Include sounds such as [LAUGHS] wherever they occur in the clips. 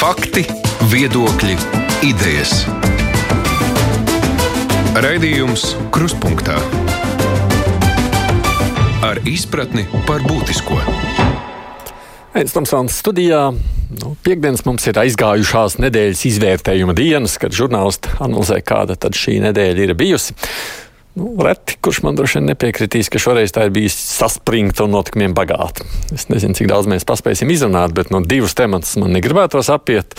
Fakti, viedokļi, idejas. Raidījums Krustpunktā ar izpratni par būtisko. Aizsmeļamies Tomsons studijā. Nu, Piektdienas mums ir aizgājušās nedēļas izvērtējuma dienas, kad žurnālisti analizē, kāda tad šī nedēļa ir bijusi. Nu, reti, kurš man droši vien nepiekritīs, ka šoreiz tā ir bijusi saspringta un notikumiem bagāta. Es nezinu, cik daudz mēs paspēsim izrunāt, bet no divus tematus man negribētos apiet.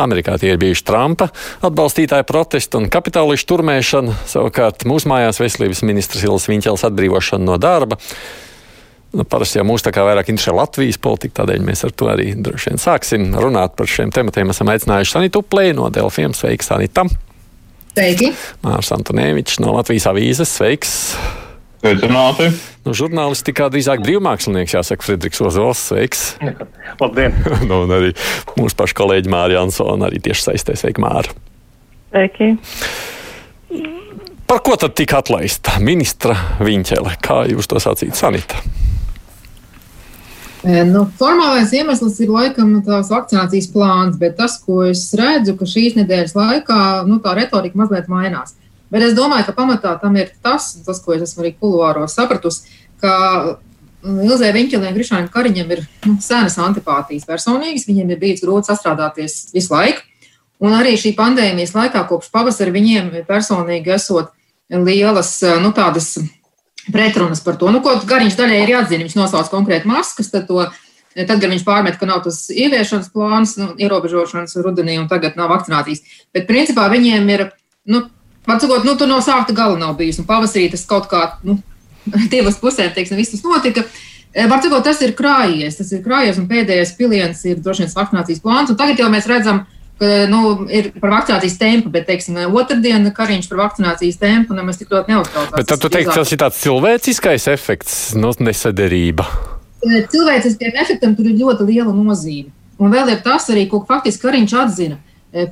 Amerikā tie ir bijuši Trumpa atbalstītāju protesti un kapitālišu turmēšana, savukārt mūsu mājās veselības ministrs Ilis Viņķels atbrīvošana no darba. Nu, parasti jau mūs tā kā vairāk interesē Latvijas politika, tādēļ mēs ar to arī droši vien sāksim runāt par šiem tematiem. Esam aicinājuši Sanitu Plēnu no Delfiem. Sveiki, Sanita! Sveiki! Mārs Antonēvičs no Latvijas avīzes. Sveiks! Sveicināti! Nu, žurnālistikā drīzāk brīvmākslinieks, jāsaka, Friedrichs Ozols. Sveiks! [LAUGHS] Labdien! [LAUGHS] nu, un arī mūsu pašu kolēģi Mārija Ansona arī tieši saistē. Sveiki, Māra! Sveiki! Par ko tad tika atlaista ministra Viņķele? Kā jūs to sacīt, Sanita? Nu, formālais iemesls ir laikam tās vakcinācijas plāns, bet tas, ko es redzu, ka šīs nedēļas laikā nu, tā retorika mazliet mainās. Bet es domāju, ka pamatā tam ir tas, tas ko es esmu arī kuluāros sapratusi, ka Ilzē Viņķelē un Grišānam Kariņam ir nu, senas antipātijas personīgas, viņiem ir bijis grūti sastrādāties visu laiku. Un arī šī pandēmijas laikā, kopš pavasara, viņiem personīgi esot lielas nu, tādas pretrunas par to, nu, ko Gariņš daļai ir jāatzina. Viņš nosauc konkrēti maskas, tad, to, tad kad viņš pārmet, ka nav tas ieviešanas plāns, nu, ierobežošanas rudenī un tagad nav vakcinācijas. Bet principā viņiem ir, nu, atsakot, nu, tur no sākta gala nav bijis. Un pavasarī tas kaut kā, nu, [LAUGHS] divas pusēm, teiksim, viss tas notika. Var teikt, tas ir krājies, tas ir krājies, un pēdējais piliens ir droši vien vakcinācijas plāns. Tagad jau mēs redzam, ka nu, ir par vakcinācijas tempu, bet, teiksim, otrdien Kariņš par vakcinācijas tempu nemaz tik ļoti neuztraucās. Bet tad tu teiksi, tas ir tāds cilvēciskais efekts, no nu, nesaderība. Cilvēciskajam efektam tur ir ļoti liela nozīme. Un vēl ir tas arī, ko faktiski Kariņš atzina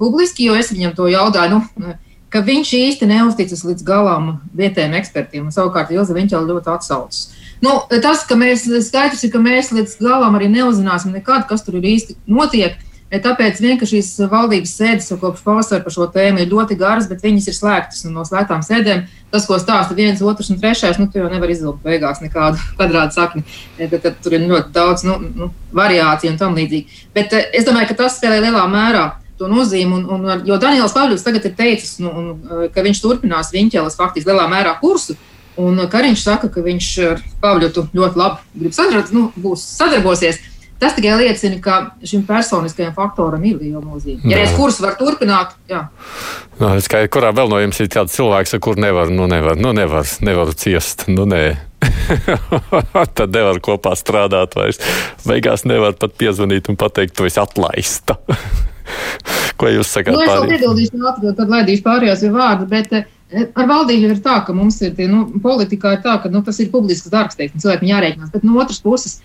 publiski, jo es viņam to jautāju. Nu, ka viņš īsti neusticas līdz galam vietējiem ekspertiem, un savukārt Ilza viņš jau ļoti atsaucas. Nu, tas, ka mēs skaidrs ir, ka mēs līdz galam arī neuzzināsim nekad, kas tur ir īsti notiek, Tāpēc vien, ka šīs valdības sēdes kopš pavasara par šo tēmu ir ļoti garas, bet viņas ir slēgtas no slēgtām sēdēm. Tas, ko stāsta viens, otrs un trešais, nu, tu jau nevar izvilkt beigās nekādu [LAUGHS] kvadrātu sakni. Tad, tad tur ir ļoti daudz nu, nu, variāciju un tam līdzīgi. Bet es domāju, ka tas spēlē lielā mērā to nozīmi. Un, un, jo Daniels Pavļovs tagad ir teicis, nu, un, ka viņš turpinās viņķeles faktiski lielā mērā kursu. Un Kariņš saka, ka viņš ar Pavļotu ļoti labi grib sadarboties, nu, būs sadarbosies. Tas tikai liecina, ka šim personiskajam faktoram ir liela nozīme. Ja es kursu varu turpināt, jā. No, es kā, kurā vēl no jums ir tāds cilvēks, ar kuru nevar, nu nevar, nu nevar, nevaru ciest, nu nē. [LAUGHS] Tad nevar kopā strādāt vairs. Beigās nevar pat piezvanīt un pateikt, tu esi atlaista. [LAUGHS] Ko jūs sakāt? Nu, es vēl piebildīšu tad laidīšu pārējās vārdu, bet uh, Ar valdību ir tā, ka mums ir, nu, politikā ir tā, ka nu, tas ir publisks darbs, teiksim, cilvēkiem jārēķinās. Bet no otras puses,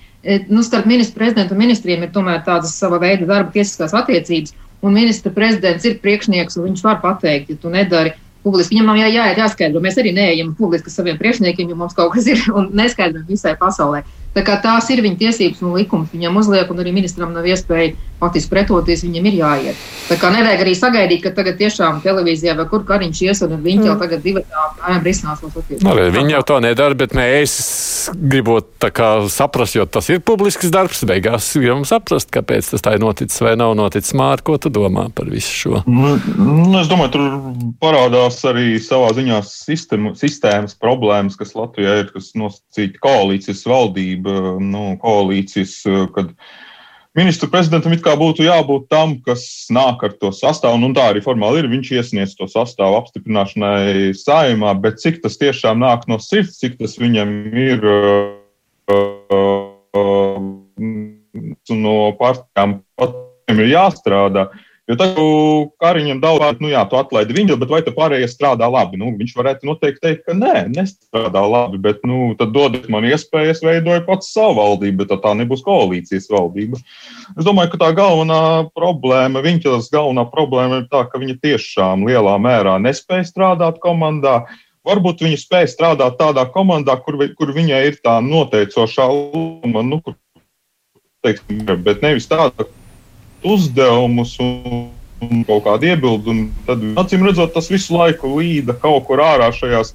nu, starp ministru prezidentu un ministriem ir tomēr tādas sava veida darba tiesiskās attiecības. Un ministra prezidents ir priekšnieks, un viņš var pateikt, ja tu nedari publiski. Viņam nav jā, jā, jāskaidro. Mēs arī neejam publiski saviem priekšniekiem, jo mums kaut kas ir un neskaidrojam visai pasaulē. Tās ir viņa tiesības un likums. Viņam uzliek, un arī ministram nav iespēja faktiski pretoties. Viņam ir jāiet. Tā kā nevajag arī sagaidīt, ka tagad tiešām televīzijā vai kur kariņš ies, un viņi jau mm. tagad divi tādi risinās tos attiecības. Viņi jau to nedara, bet mēs gribot saprast, jo tas ir publisks darbs. Beigās gribam saprast, kāpēc tas tā ir noticis vai nav noticis. Māri, ko tu domā par visu šo? Nu, nu es domāju, tur parādās arī savā ziņā sistēma, sistēmas problēmas, kas Latvijā ir, kas nosacīta koalīcijas valdība valdība, nu, koalīcijas, kad ministru prezidentam it kā būtu jābūt tam, kas nāk ar to sastāvu, un tā arī formāli ir. Viņš iesniedz to sastāvu apstiprināšanai saimā, bet cik tas tiešām nāk no sirds, cik tas viņam ir no partijām, patiem ir jāstrādā. Jo tad Kariņam daudz, nu jā, tu atlaidi viņu, bet vai tu pārējie strādā labi? Nu, viņš varētu noteikti teikt, ka nē, nestrādā labi, bet nu, tad dodiet man iespēju, es veidoju pats savu valdību, bet tā nebūs koalīcijas valdība. Es domāju, ka tā galvenā problēma, viņas galvenā problēma ir tā, ka viņa tiešām lielā mērā nespēja strādāt komandā. Varbūt viņa spēja strādāt tādā komandā, kur, kur viņai ir tā noteicošā loma, nu, kur, teiksim, bet nevis tāda, uzdevumus un, un kaut kādu iebildumu, tad acīm redzot, tas visu laiku līda kaut kur ārā šajās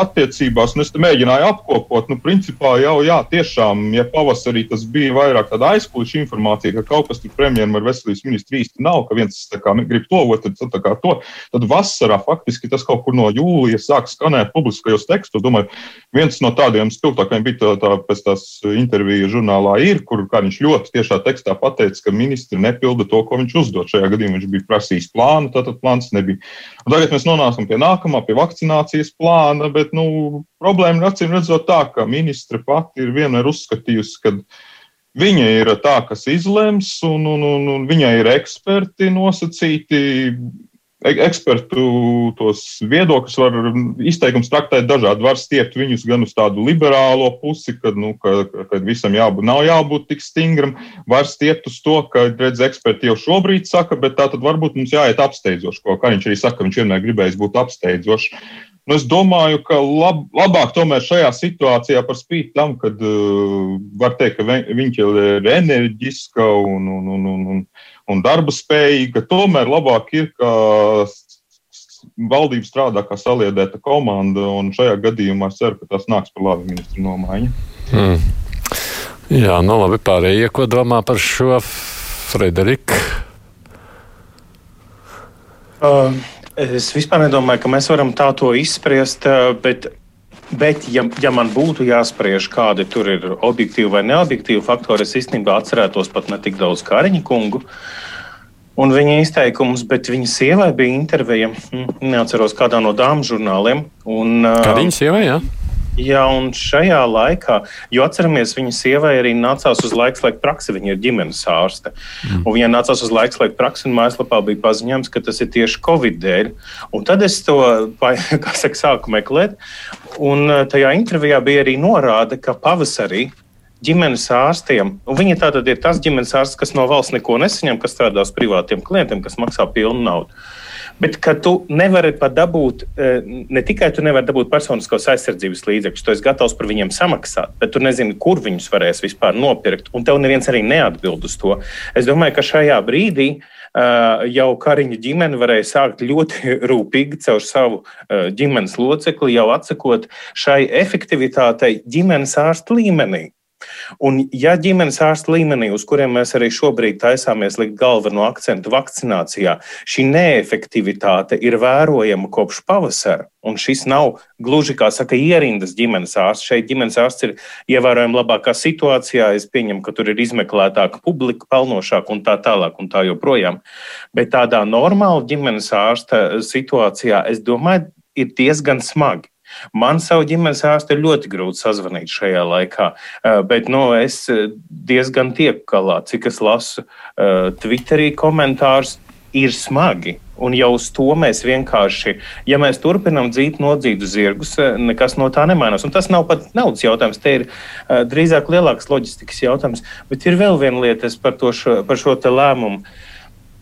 attiecībās, un es mēģināju apkopot, nu, principā jau, jā, tiešām, ja pavasarī tas bija vairāk tāda aizkulisku informācija, ka kaut kas tur premjeram ar veselības ministru īsti nav, ka viens kā, grib to, otrs tā kā to, tad vasarā faktiski tas kaut kur no jūlija sāk skanēt publiskajos tekstos. Domāju, viens no tādiem spilgtākajiem bija tā, tā pēc tās intervija žurnālā ir, kur viņš ļoti tiešā tekstā pateica, ka ministri nepilda to, ko viņš uzdod. Šajā gadījumā viņš bija prasījis plānu, tātad plāns nebija. Un tagad mēs nonākam pie nākamā, pie vakcinācijas plāna, bet bet nu, problēma ir acīm redzot tā, ka ministre pati ir vienmēr uzskatījusi, ka viņa ir tā, kas izlems, un, un, un, un viņai ir eksperti nosacīti. E, ekspertu tos viedokļus var izteikums traktēt dažādi. Var stiept viņus gan uz tādu liberālo pusi, kad, nu, ka, ka visam jābūt, nav jābūt tik stingram, var stiept uz to, ka, redz, eksperti jau šobrīd saka, bet tā tad varbūt mums jāiet apsteidzoši, ko Kariņš arī saka, viņš vienmēr gribējis būt apsteidzošs. Nu, es domāju, ka lab, labāk tomēr šajā situācijā, par spīti tam, ka uh, var teikt, ka viņa ir enerģiska un, un, un, un, un, un darba spējīga, tomēr labāk ir, ka valdība strādā kā saliedēta komanda, un šajā gadījumā es ceru, ka tas nāks par labu ministru nomaiņu. Hmm. Jā, nu labi, pārējie, ko domā par šo Frederiku? Uh. Es vispār nedomāju, ka mēs varam tā to izspriest, eh, bet, bet ja, ja man būtu jāspriež, kādi tur ir objektīvi vai neobjektīvi faktori, es īstenībā atcerētos pat ne tik daudz Kariņa kungu. Un viņa izteikumus, bet viņa sievai bija intervija. Hm, neatceros, kādā no dāmas žurnāliem. Kāda viņa sievai? Ja? Jā, un šajā laikā, jo atceramies, viņa sievai arī nācās uz laiku slēgt praksi, viņa ir ģimenes ārste. Mm. Un viņai nācās uz laiku slēgt praksi, un mājaslapā bija paziņojums, ka tas ir tieši Covid dēļ. Un tad es to, [LAUGHS] kā saka, sāku meklēt, un eh, tajā intervijā bija arī norāde, ka pavasarī ģimenes ārstiem. Un viņi tātad ir tas ģimenes ārsts, kas no valsts neko nesaņem, kas strādā uz privātiem klientiem, kas maksā pilnu naudu. Bet ka tu nevari pat dabūt, eh, ne tikai tu nevari dabūt personiskos aizsardzības līdzekļus, tu esi gatavs par viņiem samaksāt, bet tu nezini, kur viņus varēs vispār nopirkt. Un tev neviens arī neatbild uz to. Es domāju, ka šajā brīdī uh, jau Kariņa ģimene varēja sākt ļoti [LAUGHS] rūpīgi caur savu uh, ģimenes locekli, jau atsakot šai efektivitātei ģimenes ārsta līmenī. Un, ja ģimenes ārsta līmenī, uz kuriem mēs arī šobrīd taisāmies likt galveno akcentu vakcinācijā, šī neefektivitāte ir vērojama kopš pavasara, un šis nav gluži kā saka, ierindas ģimenes ārsts. Šeit ģimenes ārsts ir ievērojami labākā situācijā. Es pieņemu, ka tur ir izmeklētāka publika, pelnošāka un tā tālāk un tā joprojām. Bet tādā normāla ģimenes ārsta situācijā, es domāju, ir diezgan smagi. Man savu ģimenes ārstu ir ļoti grūti sazvanīt šajā laikā, eh, bet nu, es eh, diezgan tieku galā, cik es lasu uh, Twitterī komentārus, ir smagi. Un jau uz to mēs vienkārši, ja mēs turpinām dzīt nodzītu zirgus, nekas no tā nemainās. Un tas nav pat naudas jautājums, te ir uh, drīzāk lielāks loģistikas jautājums. Bet ir vēl viena lieta par, šo, par šo lēmumu. Uh,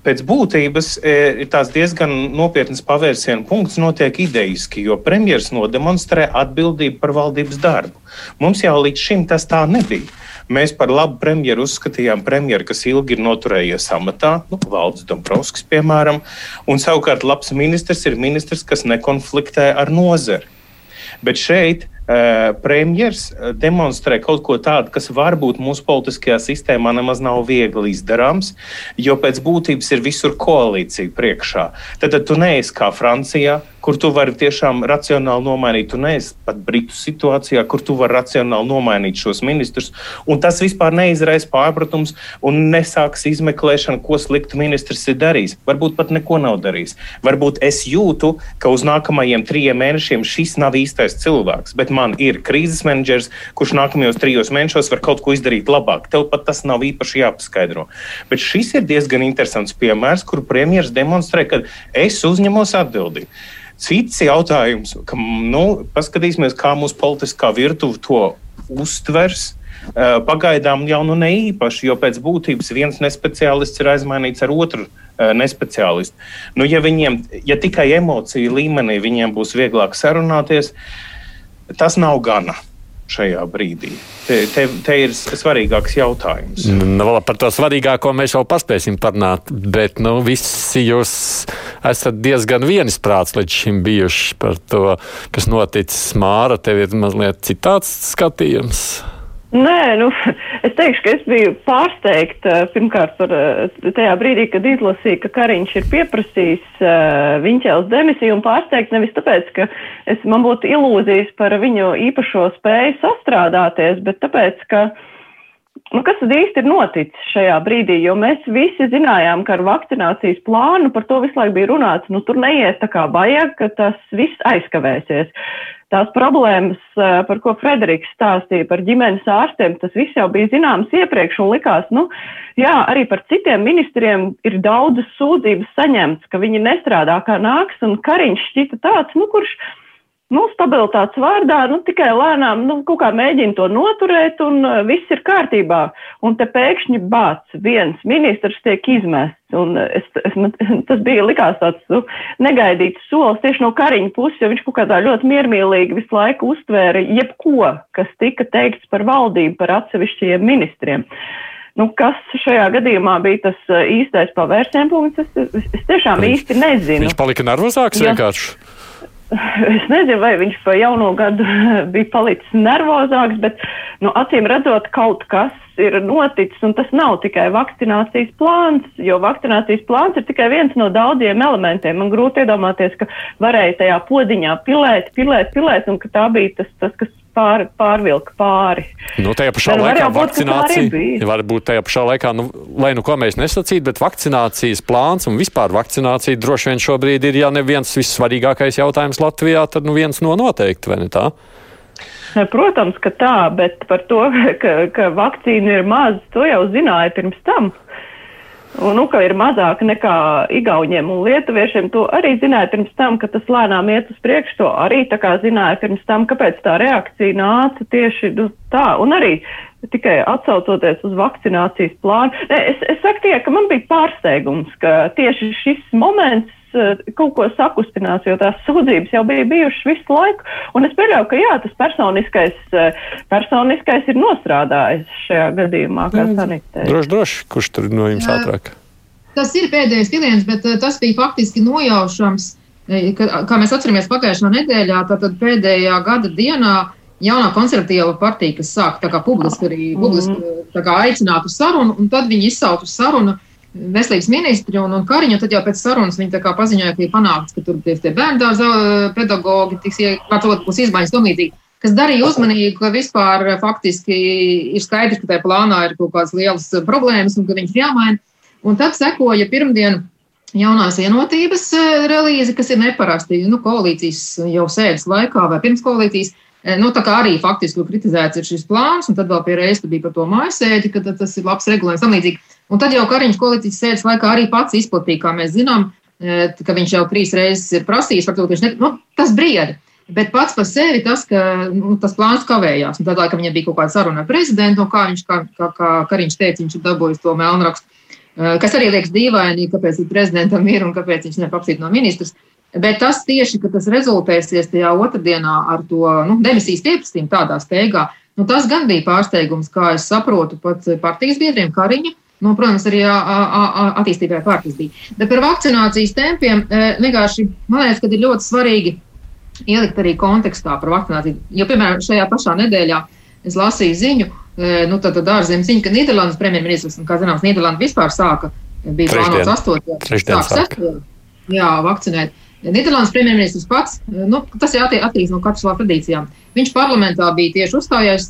pēc būtības e, ir tās diezgan nopietnas pavērsienu punkts, notiek idejiski, jo premjerministrs nodemonstrē atbildību par valdības darbu. Mums jau līdz šim tas tā nebija. Mēs par labu premjeru uzskatījām premjeru, kas ilgi ir noturējies amatā, nu, Valdis Dombrovskis, piemēram, un savukārt labs ministrs ir ministrs, kas nekonfliktē ar nozari. Bet šeit premjers eh, demonstrē kaut ko tādu, kas varbūt mūsu politiskajā sistēmā nemaz nav viegli izdarāms, jo pēc būtības ir visur koalīcija priekšā. Tad, tad tu neesi kā Francijā, kur tu vari tiešām racionāli nomainīt. Tu neesi pat Britu situācijā, kur tu vari racionāli nomainīt šos ministrus. Un tas vispār neizraisa pārpratums un nesāks izmeklēšanu, ko sliktu ministrs ir darījis. Varbūt pat neko nav darījis. Varbūt es jūtu, ka uz nākamajiem trijiem mēnešiem šis nav īstais cilvēks, bet man ir krīzes menedžers, kurš nākamajos trijos mēnešos var kaut ko izdarīt labāk. Tev pat tas nav īpaši jāpaskaidro. Bet šis ir diezgan interesants piemērs, kur premjerministrs demonstrē, ka es uzņemos atbildību. Cits jautājums, ka nu, paskatīsimies, kā mūsu politiskā virtuve to uztvers. Pagaidām jau nu ne īpaši, jo pēc būtības viens nespeciālists ir aizmainīts ar otru nespeciālistu. Nu, ja, viņiem, ja tikai emociju līmenī viņiem būs vieglāk sarunāties, tas nav gana šajā brīdī? Te, te, te ir svarīgāks jautājums. Nu, par to svarīgāko mēs jau paspēsim parunāt, bet nu, visi jūs esat diezgan vienisprāts līdz šim bijuši par to, kas noticis. Māra, tev ir mazliet citāds skatījums. Nē, nu, es teikšu, ka es biju pārsteigta pirmkārt par tajā brīdī, kad izlasīju, ka Kariņš ir pieprasījis uh, Viņķēlas demisiju un pārsteigta nevis tāpēc, ka es, man būtu ilūzijas par viņu īpašo spēju sastrādāties, bet tāpēc, ka, nu, kas tad īsti ir noticis šajā brīdī, jo mēs visi zinājām, ka ar vakcinācijas plānu par to visu laiku bija runāts, nu, tur neiet tā kā vajag, ka tas viss aizkavēsies tās problēmas, par ko Frederiks stāstīja par ģimenes ārstiem, tas viss jau bija zināms iepriekš un likās, nu, jā, arī par citiem ministriem ir daudzas sūdzības saņemts, ka viņi nestrādā kā nāks, un Kariņš šķita tāds, nu, kurš nu, stabilitātes vārdā, nu, tikai lēnām, nu, kaut kā mēģina to noturēt, un uh, viss ir kārtībā. Un te pēkšņi bāc, viens ministrs tiek izmests, un es, es, man, [LAUGHS] tas bija likās tāds, nu, negaidīts solis tieši no Kariņa puses, jo viņš kaut kādā ļoti miermīlīgi visu laiku uztvēra jebko, kas tika teikts par valdību, par atsevišķiem ministriem. Nu, kas šajā gadījumā bija tas uh, īstais pavērsienu punkts, es, es, tiešām viņš, īsti nezinu. Viņš palika nervozāks vienkārši es nezinu, vai viņš pa jauno gadu [LAUGHS] bija palicis nervozāks, bet, nu, acīm redzot, kaut kas ir noticis, tas nav tikai vakcinācijas plāns, jo vakcinācijas plāns ir tikai viens no daudziem elementiem. Man grūti iedomāties, ka varēja tajā podiņā pilēt, pilēt, pilēt, un ka tā bija tas, tas kas pār, pārvilka pāri. Nu, tajā pašā Tad laikā vakcinācija var būt tajā pašā laikā, nu, lai nu ko mēs nesacītu, bet vakcinācijas plāns un vispār vakcinācija droši vien šobrīd ir, ja neviens vissvarīgākais jautājums Latvijā, tad nu viens no noteikti, vai ne tā? Protams, ka tā, bet par to, [LAUGHS] ka, ka vakcīna ir maz, to jau zināja pirms tam. Un, nu, ka ir mazāk nekā Igauniem un Lietuviešiem, to arī zināja pirms tam, ka tas lēnām iet uz priekšu. To arī tā kā zināja pirms tam, kāpēc tā reakcija nāca tieši nu, tā. Un arī tikai atsaucoties uz vakcinācijas plānu. Ne, es, es saku tie, ka man bija pārsteigums, ka tieši šis moments kaut ko sakustinās, jo tās sūdzības jau bija bijušas visu laiku. Un es pieļauju, ka jā, tas personiskais, eh, personiskais ir nostrādājis šajā gadījumā, kā mm. sanitēja. Droši, droši, kurš tur no jums jā. ātrāk? Tas ir pēdējais piliens, bet eh, tas bija faktiski nojaušams, kā mēs atceramies pagājušā nedēļā, tad pēdējā gada dienā jaunā konservatīva partija, kas sāk publiski arī publiski, mm. aicināt uz sarunu, un tad viņi izsauc uz sarunu uh, veselības ministri un, un Kariņu, tad jau pēc sarunas viņi paziņoja, ka ir panākts, ka tur tie bērndārza pedagogi tiks iekļauts, būs izmaiņas tam līdzīgi. Kas darīja uzmanību, ka vispār faktiski ir skaidrs, ka tajā plānā ir kaut kādas lielas problēmas un ka viņas jāmaina. Un tad sekoja pirmdien jaunās vienotības relīze, kas ir neparasti. Nu, koalīcijas jau sēdes laikā vai pirms koalīcijas. Nu, tā kā arī faktiski kritizēts ir šis plāns, un tad vēl pie reizes bija par to mājasēdi, ka tas ir labs regulējums tam līdzīgi. Un tad jau Kariņš koalīcijas sēdes laikā arī pats izplatīja, kā mēs zinām, e, ka viņš jau trīs reizes ir prasījis ka viņš ne, nu, tas brieda. Bet pats par sevi tas, ka nu, tas plāns kavējās. Tad, laikam, viņam bija kaut kāda saruna ar prezidentu, un kā viņš, kā, kā, kā Kariņš teica, viņš ir dabūjis to melnrakstu, e, kas arī liekas dīvaini, kāpēc prezidentam ir un kāpēc viņš nepaprasīt no ministrs. Bet tas tieši, ka tas rezultēsies tajā otrdienā ar to nu, demisijas pieprasījumu tādā steigā, nu, tas gan bija pārsteigums, kā es saprotu, pat partijas biedriem Kariņa nu, protams, arī attīstībai pārtis bija. Bet par vakcinācijas tempiem vienkārši man liekas, ka ir ļoti svarīgi ielikt arī kontekstā par vakcināciju. Jo, piemēram, šajā pašā nedēļā es lasīju ziņu, nu, tad ārzemju ziņu, ka Nīderlandes premjerministrs, kā zināms, Nīderlanda vispār sāka, bija plānots 8. sāka. Jā, vakcinēt. Nīderlandes premjerministrs pats, nu, tas ir atkarīgs no valsts tradīcijām. Viņš parlamentā bija tieši uzstājies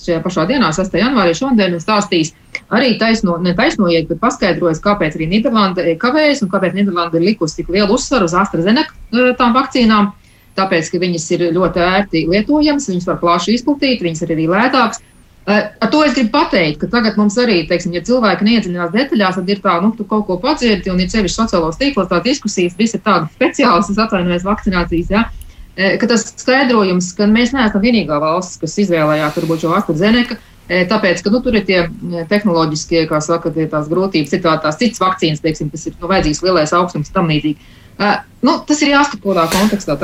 šajā pašā dienā, 6. janvārī, šodien, un stāstījis arī taisno, netaisnojiet, bet paskaidrojis, kāpēc arī Nīderlanda kavējas un kāpēc Nīderlanda ir likusi tik lielu uzsvaru uz AstraZeneca eh, tām vakcīnām. Tāpēc, ka viņas ir ļoti ērti lietojamas, viņas var plaši izplatīt, viņas ir arī lētākas. Ar to es gribu pateikt, ka tagad mums arī, teiksim, ja cilvēki neiedziļinās detaļās, tad ir tā, nu, tu kaut ko padzirdi, un ir sevišķi sociālos tīklos tā diskusijas, visi ir tādi speciālisti, es atvainojos vakcinācijas, ja, eh, ka tas skaidrojums, ka mēs neesam vienīgā valsts, kas izvēlējās varbūt šo AstraZeneca, eh, tāpēc, ka, nu, tur ir tie tehnoloģiskie, kā saka, tie tās grūtības, ir tā, tās citas vakcīnas, teiksim, kas ir, nu, vajadzīgs lielais augstums tam līdzīgi. Nu, tas ir jāskatās kontekstā.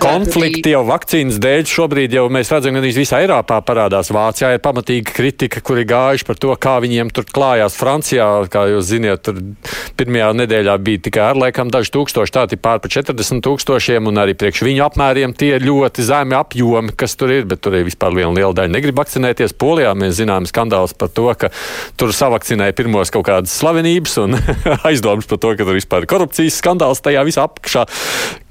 Konflikti jau vakcīnas dēļ šobrīd jau mēs redzam, ka visā Eiropā parādās. Vācijā ir pamatīga kritika, kuri gājuši par to, kā viņiem tur klājās. Francijā, kā jūs zināt, tur pirmajā nedēļā bija tikai ar laikam daži tūkstoši, tādi pār pa 40 tūkstošiem, un arī priekš viņu apmēriem tie ir ļoti zemi apjomi, kas tur ir, bet tur ir vispār liela, liela daļa negrib vakcinēties. Polijā mēs zinām skandāls par to, ka tur savakcinēja pirmos kaut kādas slavenības un [LAUGHS] aizdomas par to, ka tur vispār ir korupcijas skandāls tajā visā apkārt apakšā.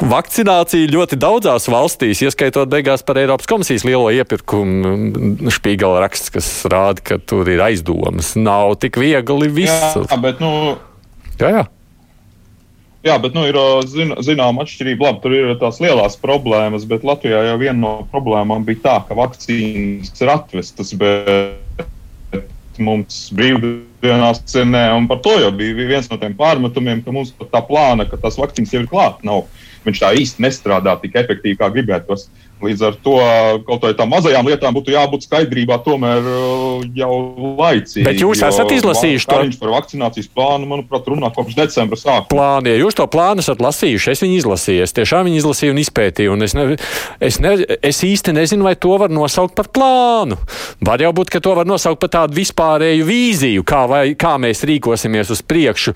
Vakcinācija ļoti daudzās valstīs, ieskaitot beigās par Eiropas komisijas lielo iepirkumu, špīgala raksts, kas rāda, ka tur ir aizdomas. Nav tik viegli viss. Jā, bet, nu, jā, jā. Jā, bet nu, ir zin, zināma atšķirība. Labi, tur ir tās lielās problēmas, bet Latvijā jau viena no problēmām bija tā, ka vakcīnas ir atvestas, bet mums brīvdienās cenē, un par to jau bija viens no tiem pārmetumiem, ka mums tā plāna, ka tās vakcīnas jau ir klāta, nav. Viņš tā īsti nestrādā tik efektīvi, kā gribētos. Līdz ar to kaut kādām mazajām lietām būtu jābūt skaidrībā tomēr uh, jau laicīgi. Bet jūs esat izlasījuši to? Viņš par vakcinācijas plānu, manuprāt, runā kopš decembra sākuma. Plāni, ja jūs to plānu esat lasījuši, es viņu izlasīju, es tiešām viņu izlasīju un izpētīju, un es, ne, es, ne, es īsti nezinu, vai to var nosaukt par plānu. Var jau būt, ka to var nosaukt par tādu vispārēju vīziju, kā, vai, kā mēs rīkosimies uz priekšu.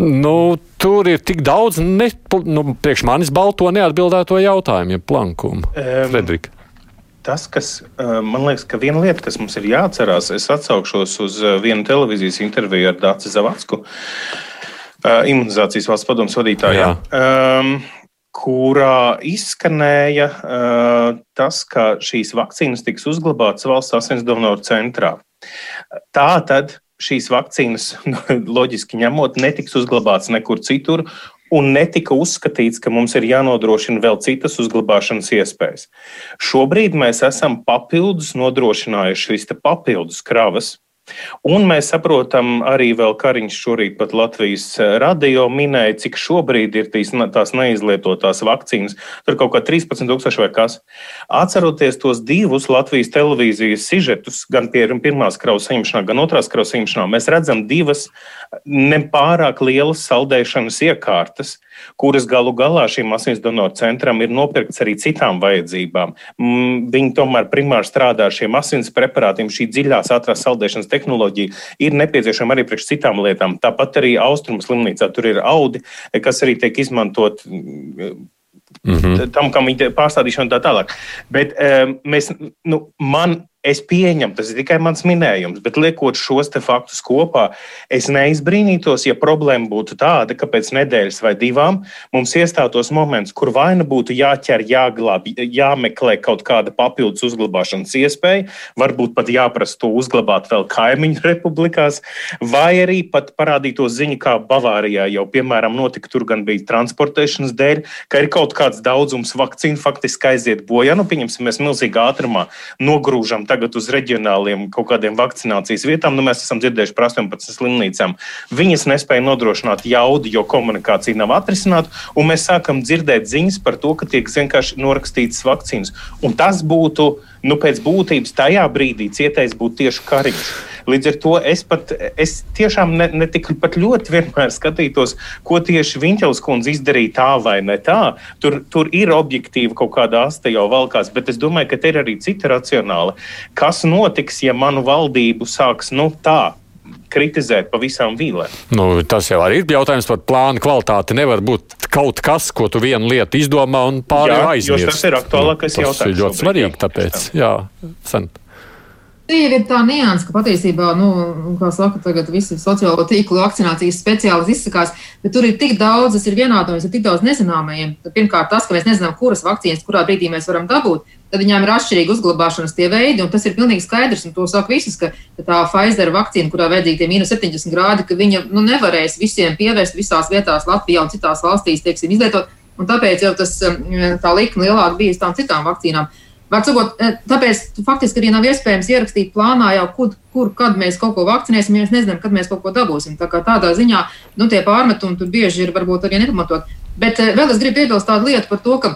Nu, tur ir tik daudz ne, nu, priekš manis balto neatbildēto jautājumu, ja plankumu. Um, Fredrika. Tas, kas man liekas, ka viena lieta, kas mums ir jāatcerās, es atsaukšos uz vienu televīzijas interviju ar Dāci Zavacku, imunizācijas valsts padomus vadītājā. Um, kurā izskanēja uh, tas, ka šīs vakcīnas tiks uzglabātas valsts asins donoru centrā. Tā tad šīs vakcīnas, [LAUGHS] loģiski ņemot, netiks uzglabāts nekur citur. Un netika uzskatīts, ka mums ir jānodrošina vēl citas uzglabāšanas iespējas. Šobrīd mēs esam papildus nodrošinājuši šīs papildus kravas, Un mēs saprotam, arī Kariņš šorīt pat Latvijas eh, radio minēja, cik šobrīd ir tīs, tās neizlietotās vakcīnas. Tur kaut kā 13,000 vai kas. Atceroties tos divus Latvijas televīzijas sižetus, gan pirmās kraus saņemšanā, gan otrās kraus saņemšanā, mēs redzam divas nepārāk lielas saldēšanas iekārtas, kuras galu galā šim asins donoru centram ir nopirkts arī citām vajadzībām. Mm, viņi tomēr primāri strādā ar šiem asins preparātiem. Šī dziļās ātrās saldēšanas tehnoloģija ir nepieciešama arī priekš citām lietām. Tāpat arī austrumu slimnīcā tur ir audi, kas arī tiek izmantot. Mm -hmm. Tam, kam viņi pārstādīšana tā tālāk. Bet um, mēs, nu, man Es pieņemu, tas ir tikai mans minējums, bet liekot šos faktus kopā, es neizbrīnītos, ja problēma būtu tāda, ka pēc nedēļas vai divām mums iestātos moments, kur vai nu būtu jāķer, jāglābj, jāmeklē kaut kāda papildus uzglabāšanas iespēja, varbūt pat jāprasa to uzglabāt vēl kaimiņu republikās, vai arī pat parādītos ziņa, kā Bavārijā jau, piemēram, notika tur gan bija transportēšanas dēļ, ka ir kaut kāds daudzums vakcīnu faktiski aiziet bojā. Nu, pieņemsim, mēs milzīgā ātrumā nogrūžam tagad uz reģionāliem kaut kādiem vakcinācijas vietām, nu, mēs esam dzirdējuši par 18 slimnīcām. Viņas nespēja nodrošināt jaudu, jo komunikācija nav atrisināta, un mēs sākam dzirdēt ziņas par to, ka tiek vienkārši norakstītas vakcīnas. Un tas būtu nu, pēc būtības tajā brīdī cietais būtu tieši Kariņš. Līdz ar to es pat es tiešām ne, ne tik ļoti vienmēr skatītos, ko tieši Viņķels kundze izdarīja tā vai ne tā. Tur, tur ir objektīvi kaut kāda asta jau valkās, bet es domāju, ka te ir arī cita racionāla. Kas notiks, ja manu valdību sāks nu, tā? kritizēt pa visām vīlēm. Nu, tas jau ir jautājums par plānu kvalitāti. Nevar būt kaut kas, ko tu vienu lietu izdomā un pārējo aizmirsti. Tas ir aktuālākais nu, jautājums. Tas ir ļoti svarīgi, tāpēc, jā, sen. Ir tā nianses, ka patiesībā, nu, kā saka, tagad visi sociālo tīklu vakcinācijas speciālisti izsakās, bet tur ir tik daudz, tas ir vienādojums ar tik daudz nezināmajiem. Pirmkārt, tas, ka mēs nezinām, kuras vakcīnas, kurā brīdī mēs varam dabūt, tad viņām ir atšķirīgi uzglabāšanas tie veidi, un tas ir pilnīgi skaidrs, un to saka visas, ka tā Pfizer vakcīna, kurā vajadzīgi tie mīnus 70 grādi, ka viņa, nu, nevarēs visiem pievērst visās vietās Latvijā un citās valstīs, teiksim, izlietot, un tāpēc jau tas, tā likme lielāka bija uz tām citām vakcīnām. Varbūt, eh, tāpēc faktiski arī nav iespējams ierakstīt plānā jau, kur, kur kad mēs kaut ko vakcinēsim, ja mēs nezinām, kad mēs kaut ko dabūsim. Tā kā tādā ziņā nu, tie pārmetumi tur bieži ir varbūt arī nepamatot. Bet eh, vēl es gribu piebilst tādu lietu par to, ka,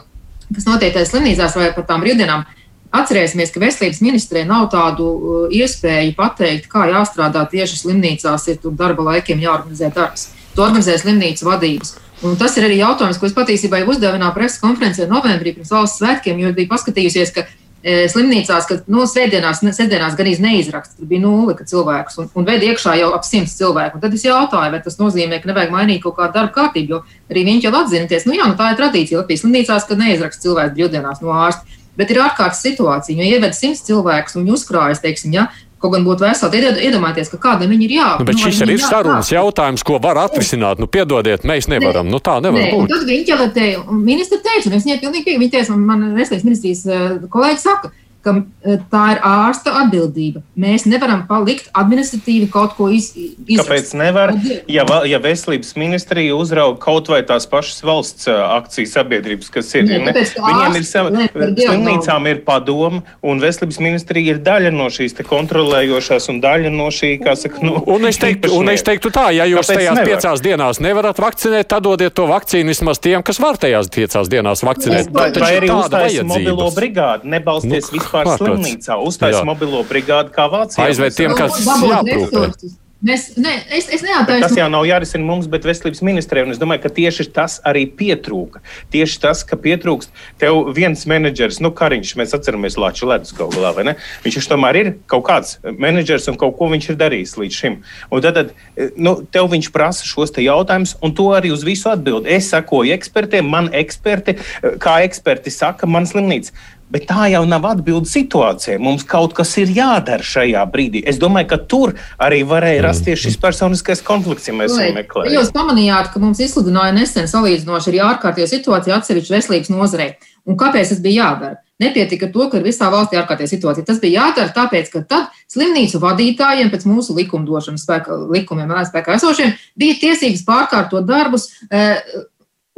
kas notiek tajā slimnīcās vai par tām brīvdienām. Atcerēsimies, ka veselības ministrē nav tādu uh, iespēju pateikt, kā jāstrādā tieši slimnīcās, ir tur darba laikiem jāorganizē darbs. To organizē slimnīcas vadības. Un tas ir arī jautājums, ko es patiesībā jau uzdevu vienā preses konferencē novembrī pirms valsts svētkiem, jo biju paskatījusies, ka e, slimnīcās, ka nu, svētdienās, svētdienās gan neizraksta, tur bija nulle cilvēkus un, un veid iekšā jau ap simts cilvēku. Un tad es jautāju, vai tas nozīmē, ka nevajag mainīt kaut kādu darba kārtību, jo arī viņi jau atzināties, nu jā, nu tā ir tradīcija Latvijas slimnīcās, ka neizraksta cilvēks brīvdienās no ārsta. Bet ir ārkārtas situācija, jo ieved simts cilvēkus un uzkrājas, teiksim, ja, Kaut gan būtu veseli, tad iedomājieties, ka kādam ir jābūt. Nu, bet nu, šis arī ir sarunas jautājums, ko var atrisināt. Nu, piedodiet, mēs nevaram. Ne. Nu, tā nevar ne. būt. Un tad viņi jau te, ministri teica, un es viņai pilnīgi piekrītu, viņi teica, un man veselības ministrijas eh, kolēģi saka, ka e, tā ir ārsta atbildība. Mēs nevaram palikt administratīvi kaut ko izdarīt. Kāpēc nevar? Ja, ja veselības ministrija uzrauga kaut vai tās pašas valsts e, akciju sabiedrības, kas ir, ne, ne, viņiem ir sava, slimnīcām ir padoma, un veselības ministrija ir daļa no šīs kontrolējošās un daļa no šī, kā saka, nu, un es teiktu, un es teiktu tā, ja jūs Kāpēc tajās nevar? piecās dienās nevarat vakcinēt, tad dodiet to vakcīnu vismaz tiem, kas var tajās piecās dienās vakcinēt. Vai, vai arī uzstājas mobilo brigādi, nebalsties nu, vispār slimnīcā, uztais mobilo brigādi kā Vācijā. Aizved tiem, kas jāprūpē. Mēs, ne, es, es neattaisu. Tas jau nav jārisina mums, bet veselības ministrē. Es domāju, ka tieši tas arī pietrūka. Tieši tas, ka pietrūkst tev viens menedžers, nu, Kariņš, mēs atceramies Latvijas ledus galu galā, vai ne? Viņš tomēr ir kaut kāds menedžers un kaut ko viņš ir darījis līdz šim. Un tad, tad nu, tev viņš prasa šos te jautājumus, un to arī uz visu atbild. Es sakoju ekspertiem, man eksperti, kā eksperti saka, man slimnīca. Bet tā jau nav atbilde situācijai. Mums kaut kas ir jādara šajā brīdī. Es domāju, ka tur arī varēja rasties šis personiskais konflikts, ja mēs to meklējam. Jūs pamanījāt, ka mums izsludināja nesen salīdzinoši arī ārkārtīgi situācija atsevišķi veselības nozarei. Un kāpēc tas bija jādara? Nepietika to, ka ir visā valstī ārkārtīgi situācija. Tas bija jādara tāpēc, ka tad slimnīcu vadītājiem pēc mūsu likumdošanas spēka, likumiem, spēkā esošiem, bija tiesības pārkārtot darbus. Eh,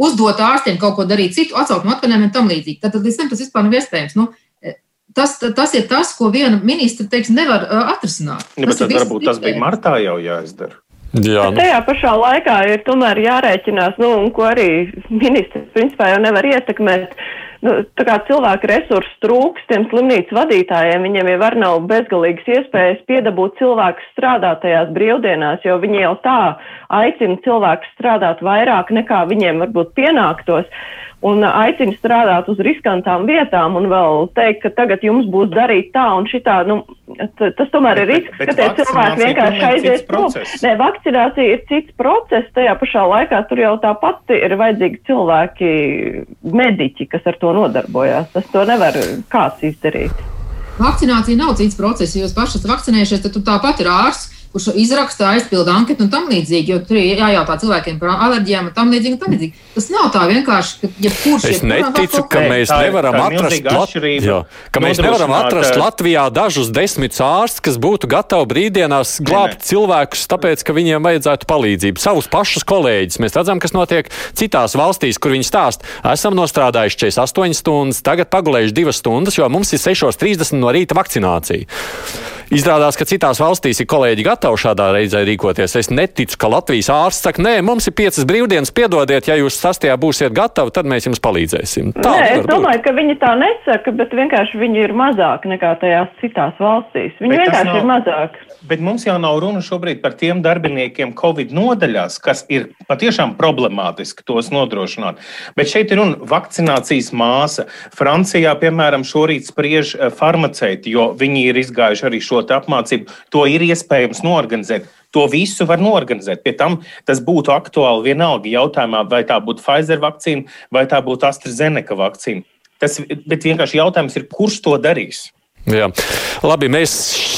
uzdot ārstiem kaut ko darīt citu, atsaukt no atvaļinājumiem un tam līdzīgi. Tad, līdz tam tas vispār nav iespējams. Nu, e, tas, tas ir tas, ko viena ministra teiks, nevar uh, atrisināt. Ja, tas tad varbūt tas bija martā jau jāizdara. Jā, nu. Tajā pašā laikā ir tomēr jārēķinās, nu, un ko arī ministrs principā jau nevar ietekmēt. Uh, nu, tā kā cilvēku resursu trūks tiem slimnīcu vadītājiem, viņiem jau var nav bezgalīgas iespējas piedabūt cilvēkus strādāt tajās brīvdienās, jo viņi jau tā aicina cilvēkus strādāt vairāk nekā viņiem varbūt pienāktos un aicina strādāt uz riskantām vietām un vēl teikt, ka tagad jums būs darīt tā un šitā. Nu, tas tomēr ir risks, ka tie cilvēki vienkārši aizies prom. Nē, vakcinācija ir cits process, tajā pašā laikā tur jau tāpat ir vajadzīgi cilvēki, mediķi, kas ar to nodarbojās. Tas to nevar kāds izdarīt. Vakcinācija nav cits process. Ja jūs pašas vakcinējušies, tad tāpat ir ārsts kurš izraksta, aizpilda anketu un tam līdzīgi, jo tur ir jājautā cilvēkiem par alerģijām un tam līdzīgi. Un tam līdzīgi. Tas nav tā vienkārši, ka jebkurš ja es neticu, ka mēs tā, nevaram tā atrast, Lat... jā, ka mēs nevaram atrast Latvijā dažus desmit ārstus, kas būtu gatavi brīvdienās glābt cilvēkus, tāpēc, ka viņiem vajadzētu palīdzību. Savus pašus kolēģus. Mēs redzam, kas notiek citās valstīs, kur viņi stāst, esam nostrādājuši 48 stundas, tagad pagulējuši 2 stundas, jo mums ir 6.30 no rīta vakcinācija. Izrādās, ka citās valstīs ir kolēģi gatavi šādā reizē rīkoties. Es neticu, ka Latvijas ārsts saka, nē, mums ir piecas brīvdienas, piedodiet, ja jūs sastajā būsiet gatavi, tad mēs jums palīdzēsim. Tā nē, es domāju, būt. ka viņi tā nesaka, bet vienkārši viņi ir mazāki nekā tajās citās valstīs. Viņi bet vienkārši nav, ir mazāki. Bet mums jau nav runa šobrīd par tiem darbiniekiem Covid nodaļās, kas ir patiešām problemātiski tos nodrošināt. Bet šeit ir runa vakcinācijas māsa. Francijā, piemēram, šorīt spriež eh, farmaceiti, jo viņi ir izgājuši arī šo apmācību. To ir iespējams norganizēt. To visu var norganizēt. Pie tam tas būtu aktuāli vienalga jautājumā, vai tā būtu Pfizer vakcīna vai tā būtu AstraZeneca vakcīna. Tas, bet vienkārši jautājums ir, kurš to darīs? Jā. Labi, mēs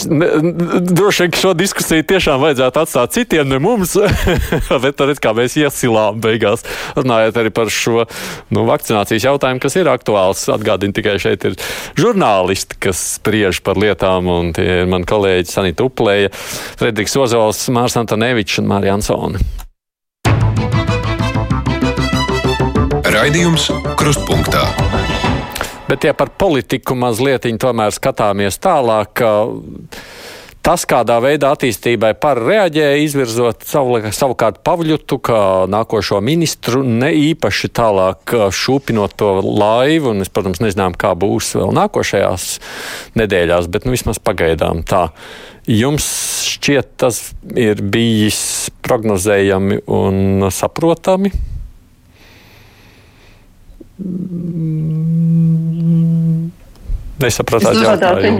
droši vien šo diskusiju tiešām vajadzētu atstāt citiem, ne mums. [LAUGHS] Bet tad, kā mēs iesilām beigās, runājot arī par šo nu, vakcinācijas jautājumu, kas ir aktuāls. Atgādini tikai šeit ir žurnālisti, kas spriež par lietām, un tie ir mani kolēģi Sanita Uplēja, Frederiks Ozols, Mārs Antonevičs un Mārija Ansone. Raidījums Krustpunktā. Bet, ja par politiku mazliet tomēr skatāmies tālāk, tas, kādā veidā attīstībai par reaģēja, izvirzot savu, savukārt Pavļutu kā nākošo ministru, ne īpaši tālāk šūpinot to laivu, un es, protams, nezinām, kā būs vēl nākošajās nedēļās, bet nu, vismaz pagaidām tā. Jums šķiet, tas ir bijis prognozējami un saprotami? Nesapratāt jautājumu.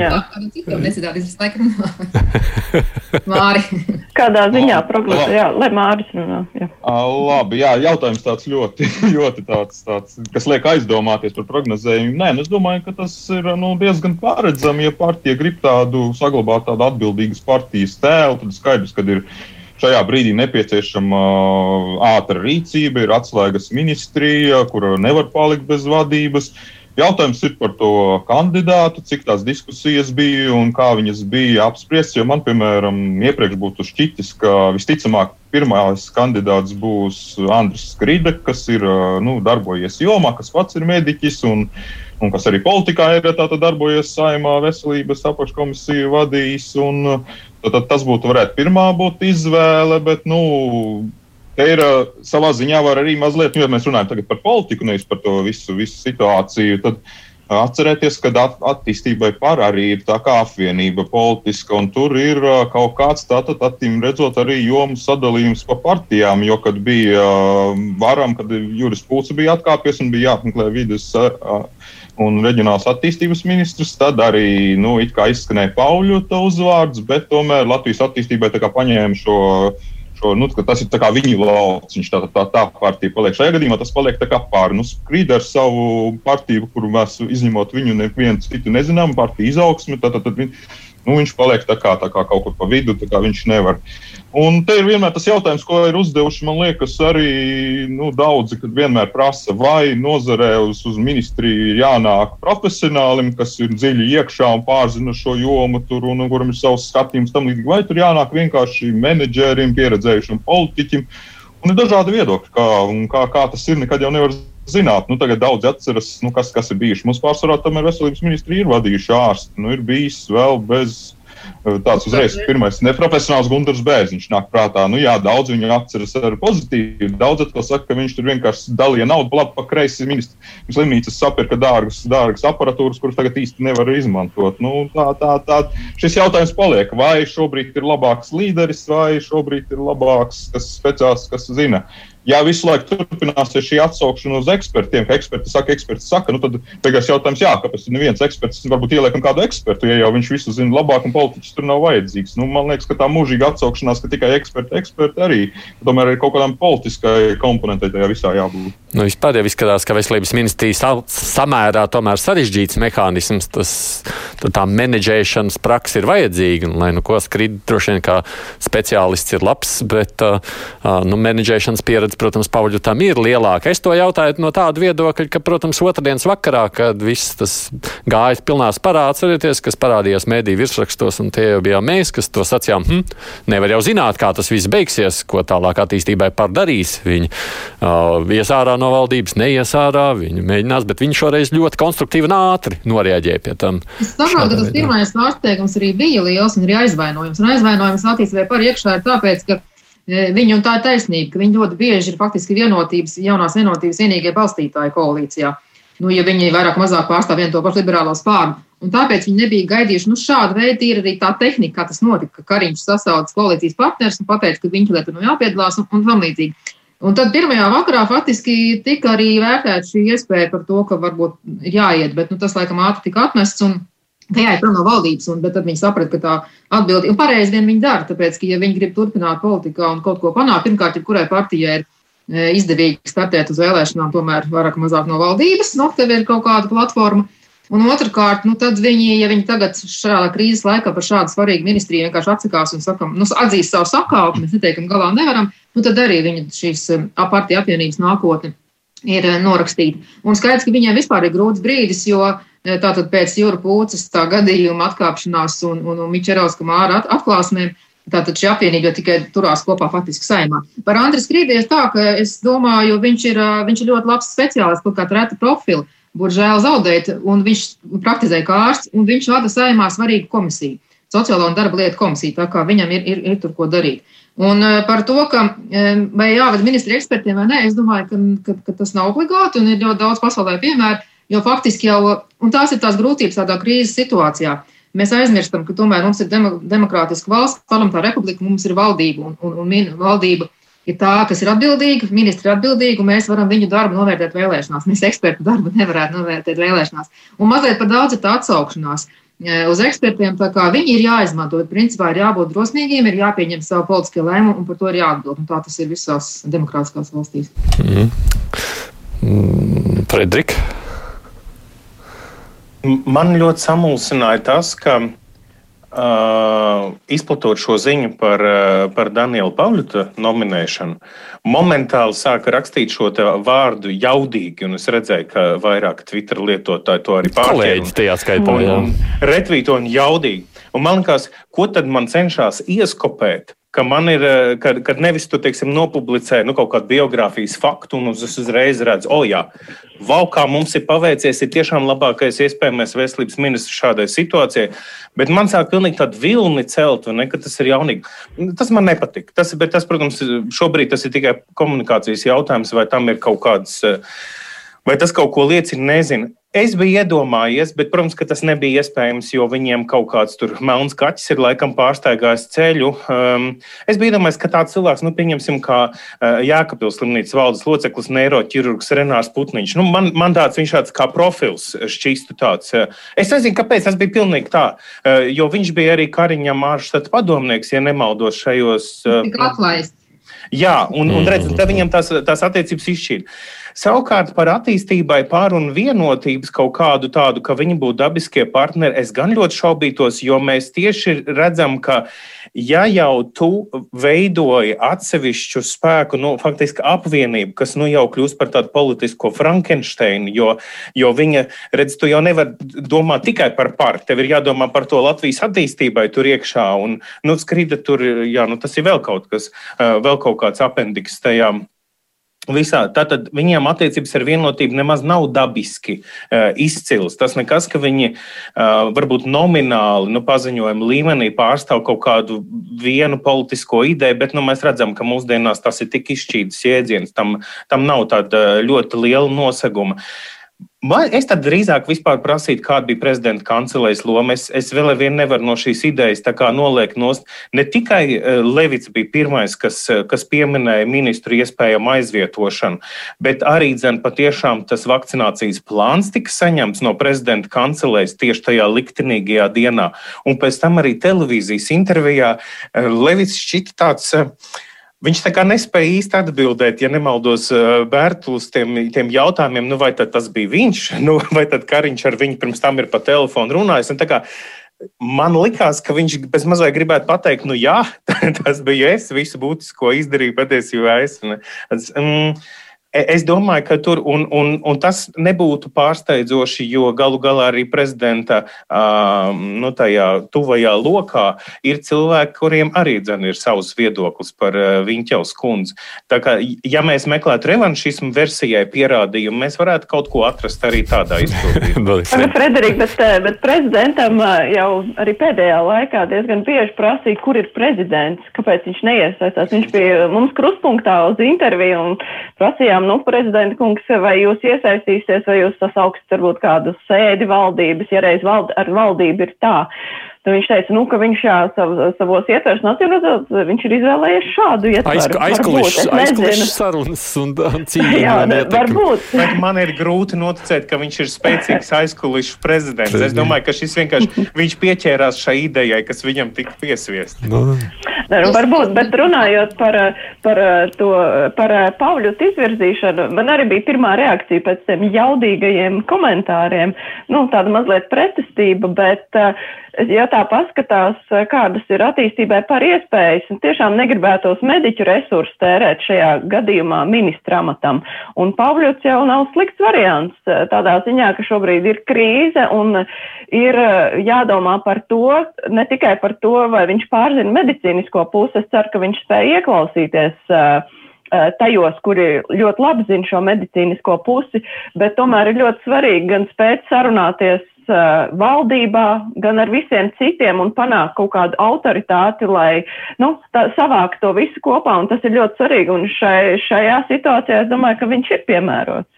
[LAUGHS] Māri. Kādā ziņā prognozē, jā, lai Māris runā. Jā. Labi, jā, jautājums tāds ļoti, [LAUGHS] ļoti tāds, tāds, kas liek aizdomāties par prognozējumu. Nē, nu, es domāju, ka tas ir nu, diezgan paredzami, ja partija grib tādu saglabāt tādu atbildīgas partijas tēlu, tad skaidrs, ka ir šajā brīdī nepieciešama ātra rīcība, ir atslēgas ministrija, kura nevar palikt bez vadības. Uh, Jautājums ir par to kandidātu, cik tās diskusijas bija un kā viņas bija apspriestas. Jo man, piemēram, iepriekš būtu šķitis, ka visticamāk pirmais kandidāts būs Andris Skride, kas ir nu, darbojies jomā, kas pats ir mediķis un, un kas arī politikā ir darbojies saimā veselības apakškomisiju vadījis. Un, tad, tad tas būtu varētu pirmā būt izvēle, bet nu, Te ir uh, savā ziņā arī mazliet, ja mēs runājam par politiku, nevis par to visu, visu situāciju. Tad uh, atcerieties, ka at attīstībai par arī ir tā kā apvienība politiska, un tur ir uh, kaut kāds tātad, attīm redzot, arī jomu sadalījums pa partijām. Jo, kad bija uh, varam, kad Juris Pūce bija atkāpies un bija jāapmeklē vidas. Uh, un reģionālās attīstības ministrs. Tad arī nu, izskanēja Pauļu uzvārds, bet tomēr Latvijas attīstībai paņēma šo šo, nu, tas ir viņu lauks. Viņš tā, tā, tā partija paliek. Šajā gadījumā tas paliek pāri. Nu, Skrīt ar savu partiju, kuru mēs izņemot viņu, nevienu citu nezinām, partiju izaugsmi. Tad, tad, tad nu, viņš paliek tā kā, tā kā kaut kur pa vidu, tā kā viņš nevar. Un te ir vienmēr tas jautājums, ko ir uzdevuši, man liekas, arī nu, daudzi, kad vienmēr prasa, vai nozarē uz, uz ministriju jānāk profesionālim, kas ir dziļi iekšā un pārzina šo jomu, tur, un, un kuram ir savs skatījums tam līdzīgi, vai tur jānāk vienkārši menedžerim, pieredzējušam politiķim. Un ir dažādi viedokļi, kā, kā, kā tas ir, nekad jau nevar zināt. Nu, tagad daudz atceras, nu, kas, kas ir bijuši. Mums pārsvarā tomēr veselības ministri ir vadījuši ārsti. Nu, ir bijis vēl bez Tāds uzreiz pirmais neprofesionāls Gunārs Bērziņš nāk prātā. Nu, jā, daudz viņu atceras ar pozitīvu. Daudz atkal saka, ka viņš tur vienkārši dalīja naudu pa labi, pa kreisi. Ministrs slimnīcas sapirka dārgas, dārgas aparatūras, kuras tagad īsti nevar izmantot. Nu, tā, tā, tā. Šis jautājums paliek. Vai šobrīd ir labāks līderis, vai šobrīd ir labāks speciālists, kas zina? Ja visu laiku turpināsies šī atsaukšana uz ekspertiem, ka eksperti saka, eksperti saka, nu tad beigās jautājums, jā, kāpēc neviens eksperts varbūt ieliekam kādu ekspertu, ja jau viņš visu zina labāk un politiķis tur nav vajadzīgs. Nu, man liekas, ka tā mūžīga atsaukšanās, ka tikai eksperti, eksperti arī, tomēr ir kaut kādām politiskai komponentei tajā visā jābūt. Nu, vispār jau izskatās, ka veselības ministrijas samērā tomēr sarežģīts mehānisms, tas tā menedžēšanas praksa ir vajadzīga, lai nu ko skrīt, droši vien kā speciālists ir labs, bet uh, nu, menedžēšanas pieredze pieredze, protams, Pauļu tam ir lielāka. Es to jautāju no tāda viedokļa, ka, protams, otrdienas vakarā, kad viss tas gājas pilnā parā, atcerieties, kas parādījās mēdī virsrakstos, un tie jau bijām mēs, kas to sacījām, hm, nevar jau zināt, kā tas viss beigsies, ko tālāk attīstībai pārdarīs. Viņi uh, ies ārā no valdības, neies ārā, viņi mēģinās, bet viņi šoreiz ļoti konstruktīvi un ātri norēģēja pie tam. Es saprotu, ka tas pirmais pārsteigums arī bija liels un arī aizvainojums. Un aizvainojums attīstībai par iekšā ir tāpēc, ka E, Viņu un tā ir taisnība, ka viņi ļoti bieži ir faktiski vienotības, jaunās vienotības vienīgie balstītāji koalīcijā. Nu, ja viņi vairāk mazāk pārstāv vienu to pašu liberālo spārnu. Un tāpēc viņi nebija gaidījuši, nu, šāda veida ir arī tā tehnika, kā tas notika, ka Kariņš sasauca koalīcijas partnerus un pateica, ka viņš lietu nu jāpiedalās un, un tam līdzīgi. Un tad pirmajā vakarā faktiski tika arī vērtēta šī iespēja par to, ka varbūt ir jāiet, bet nu, tas laikam ātri tika atmests. Un, Jā, prom no valdības, un tad viņi saprata, ka tā atbildi ir pareizi vien viņi dara. Tāpēc, ka, ja viņi grib turpināt politikā un kaut ko panākt, pirmkārt, ja kurai partijai ir e, izdevīgi startēt uz vēlēšanām, tomēr vairāk vai mazāk no valdības, no nu, tev ir kaut kāda platforma. Un otrkārt, nu, tad viņi, ja viņi tagad šādā krīzes laikā par šādu svarīgu ministriju vienkārši atsakās un sakam, nu, atzīst savu sakāpi, mēs neteikam, galā nevaram, nu, tad arī viņa šīs e, partija apvienības nākotne ir e, norakstīta. Un skaidrs, ka viņiem vispār ir grūts brīdis, jo uh, Tātad pēc jūra pūces tā gadījuma atkāpšanās un, un, un Mičerovska māra at, atklāsmēm. Tātad šī apvienība tikai turās kopā faktiski saimā. Par Andris Krīdies tā, ka es domāju, viņš ir, viņš ir ļoti labs speciālists, kaut kā reta profila. Būtu žēl zaudēt, un viņš praktizē kā ārsts, un viņš vada saimā svarīgu komisiju, sociālo un darba lietu komisiju, tā kā viņam ir, ir, ir tur ko darīt. Un par to, ka vai jāved ministri ekspertiem vai nē, es domāju, ka, ka, ka tas nav obligāti, un ir ļoti daudz pasaulē piemēru Jo faktiski jau, tās ir tās grūtības tādā krīzes situācijā, mēs aizmirstam, ka tomēr mums ir demokrātiska valsts, parlamentārā republika, mums ir valdība, un, un, un valdība ir tā, kas ir atbildīga, ministri ir atbildīgi, un mēs varam viņu darbu novērtēt vēlēšanās. Mēs ekspertu darbu nevarētu novērtēt vēlēšanās. Un mazliet par daudz ir tā atsaukšanās uz ekspertiem. Viņi ir jāizmanto. Principā ir jābūt drosmīgiem, ir jāpieņem savu politiskie lēmumu, un par to ir jāatbild. Un tā tas ir visās demokrātiskās valstīs. Mm. Mm, Fredrika. Man ļoti samulsināja tas, ka Uh, izplatot šo ziņu par, uh, par Daniela Pavļuta nominēšanu, momentāli sāka rakstīt šo vārdu jaudīgi, un es redzēju, ka vairāk Twitter lietotāji to arī pārspēja. Kolēģi tajā skaitā. Retvīto un jaudīgi. Un man liekas, ko tad man cenšas ieskopēt? Ka man ir, eh, kad, kad nevis tu teiksim, nopublicē nu, kaut kādu biogrāfijas faktu, un es uzreiz redzu, o, oh, jā, vau, kā mums ir paveicies, ir tiešām labākais iespējamais veselības ministrs šādai situācijai. Bet man sāk pilnīgi tādu vilni celt, ne, ka tas ir jaunīgi. Tas man nepatīk. Tas, tas, protams, šobrīd tas ir tikai komunikācijas jautājums, vai tam ir kaut kāds. Uh, Vai tas kaut ko liecina, nezinu. Es biju iedomājies, bet, protams, ka tas nebija iespējams, jo viņiem kaut kāds tur melns kaķis ir laikam pārsteigājis ceļu. Um, es biju iedomājies, ka tāds cilvēks, nu, pieņemsim, kā uh, Jākapils slimnīcas valdes loceklis, neiroķirurgs Renārs Putniņš. Nu, man, man tāds viņš tāds kā profils šķīstu tāds. Uh, es nezinu, kāpēc tas bija pilnīgi tā, uh, jo viņš bija arī Kariņam ārštata padomnieks, ja nemaldos šajos. Uh, Jā, un, un redziet, viņam tās, tās attiecības izšķīra. Savukārt par attīstībai pār un vienotības kaut kādu tādu, ka viņi būtu dabiskie partneri, es gan ļoti šaubītos, jo mēs tieši redzam, ka ja jau tu veidoji atsevišķu spēku, nu, faktiski apvienību, kas nu jau kļūst par tādu politisko Frankensteinu, jo, jo viņa, redz, tu jau nevar domāt tikai par parku, tev ir jādomā par to Latvijas attīstībai tur iekšā, un, nu, skrida tur, jā, nu, tas ir vēl kaut kas, vēl kaut kāds apendiks tajā Visā. Tātad viņiem attiecības ar vienotību nemaz nav dabiski uh, izcils. Tas nekas, ka viņi uh, varbūt nomināli, nu, paziņojuma līmenī pārstāv kaut kādu vienu politisko ideju, bet nu, mēs redzam, ka mūsdienās tas ir tik izšķīts jēdziens, tam, tam nav tāda ļoti liela noseguma. Uh, Man, es tad drīzāk prasītu, kāda bija prezidenta kancelēs loma. Es, es vēl ar vienu nevaru no šīs idejas noliekt nost. Ne tikai uh, Levits bija pirmais, kas, uh, kas pieminēja ministru iespējamu aizvietošanu, bet arī dzen, patiešām tas vakcinācijas plāns tika saņemts no prezidenta kancelēs tieši tajā liktenīgajā dienā. Un pēc tam arī televīzijas intervijā uh, Levits šķita tāds. Viņš tā kā nespēja īsti atbildēt, ja nemaldos, Bērtu uz tiem, tiem jautājumiem, nu, vai tas bija viņš, [LAUGHS] nu, vai tad Kariņš ar viņu pirms tam ir pa telefonu runājis. Man likās, ka viņš bez mazliet gribētu pateikt, nu jā, [LAUGHS] tas bija es, visu būtisko izdarīju patiesībā es. Mm, E, es domāju, ka tur un, un, un tas nebūtu pārsteidzoši, jo galu galā arī prezidenta uh, nu, tajā tuvajā lokā ir cilvēki, kuriem arī dzen, ir savs viedoklis par uh, Viņķels kundzi. Tā kā, ja mēs meklētu revanšismu versijai pierādījumu, mēs varētu kaut ko atrast arī tādā izpildījumā. [LAUGHS] Frederika, bet, bet prezidentam jau arī pēdējā laikā diezgan bieži prasīja, kur ir prezidents, kāpēc viņš neiesaistās. Viņš bija mums krustpunktā uz interviju un prasījām jautājām, nu, prezidenta kungs, vai jūs iesaistīsieties, vai jūs sasauksiet varbūt kādu sēdi valdības, ja reiz vald, ar valdību ir tā. Tad viņš teica, nu, ka viņš jā, sav, savos ietveros nacionalizēt, viņš ir izvēlējies šādu ietveru. Aizkulišas sarunas un cīņa. [LAUGHS] jā, varbūt. Bet man ir grūti noticēt, ka viņš ir spēcīgs aizkulišu prezidents. Es domāju, ka šis vienkārši viņš pieķērās šai idejai, kas viņam tika piesviest. No. Nu. Ne, nu, varbūt, bet runājot par, par, to, par Pāvļu izvirzīšanu, man arī bija pirmā reakcija pēc tiem jaudīgajiem komentāriem. Nu, tāda mazliet pretestība, bet ja tā paskatās, kādas ir attīstībai par iespējas, tiešām negribētos mediķu resursus tērēt šajā gadījumā ministra amatam. Un Pāvļots jau nav slikts variants tādā ziņā, ka šobrīd ir krīze un ir jādomā par to, ne tikai par to, vai viņš pārzina medicīnisko pusi, es ceru, ka viņš spēja ieklausīties tajos, kuri ļoti labi zina šo medicīnisko pusi, bet tomēr ir ļoti svarīgi gan spēt sarunāties valdībā, gan ar visiem citiem un panākt kaut kādu autoritāti, lai nu, tā, savākt to visu kopā. Tas ir ļoti svarīgi. Un šai, šajā situācijā es domāju, ka viņš ir piemērots.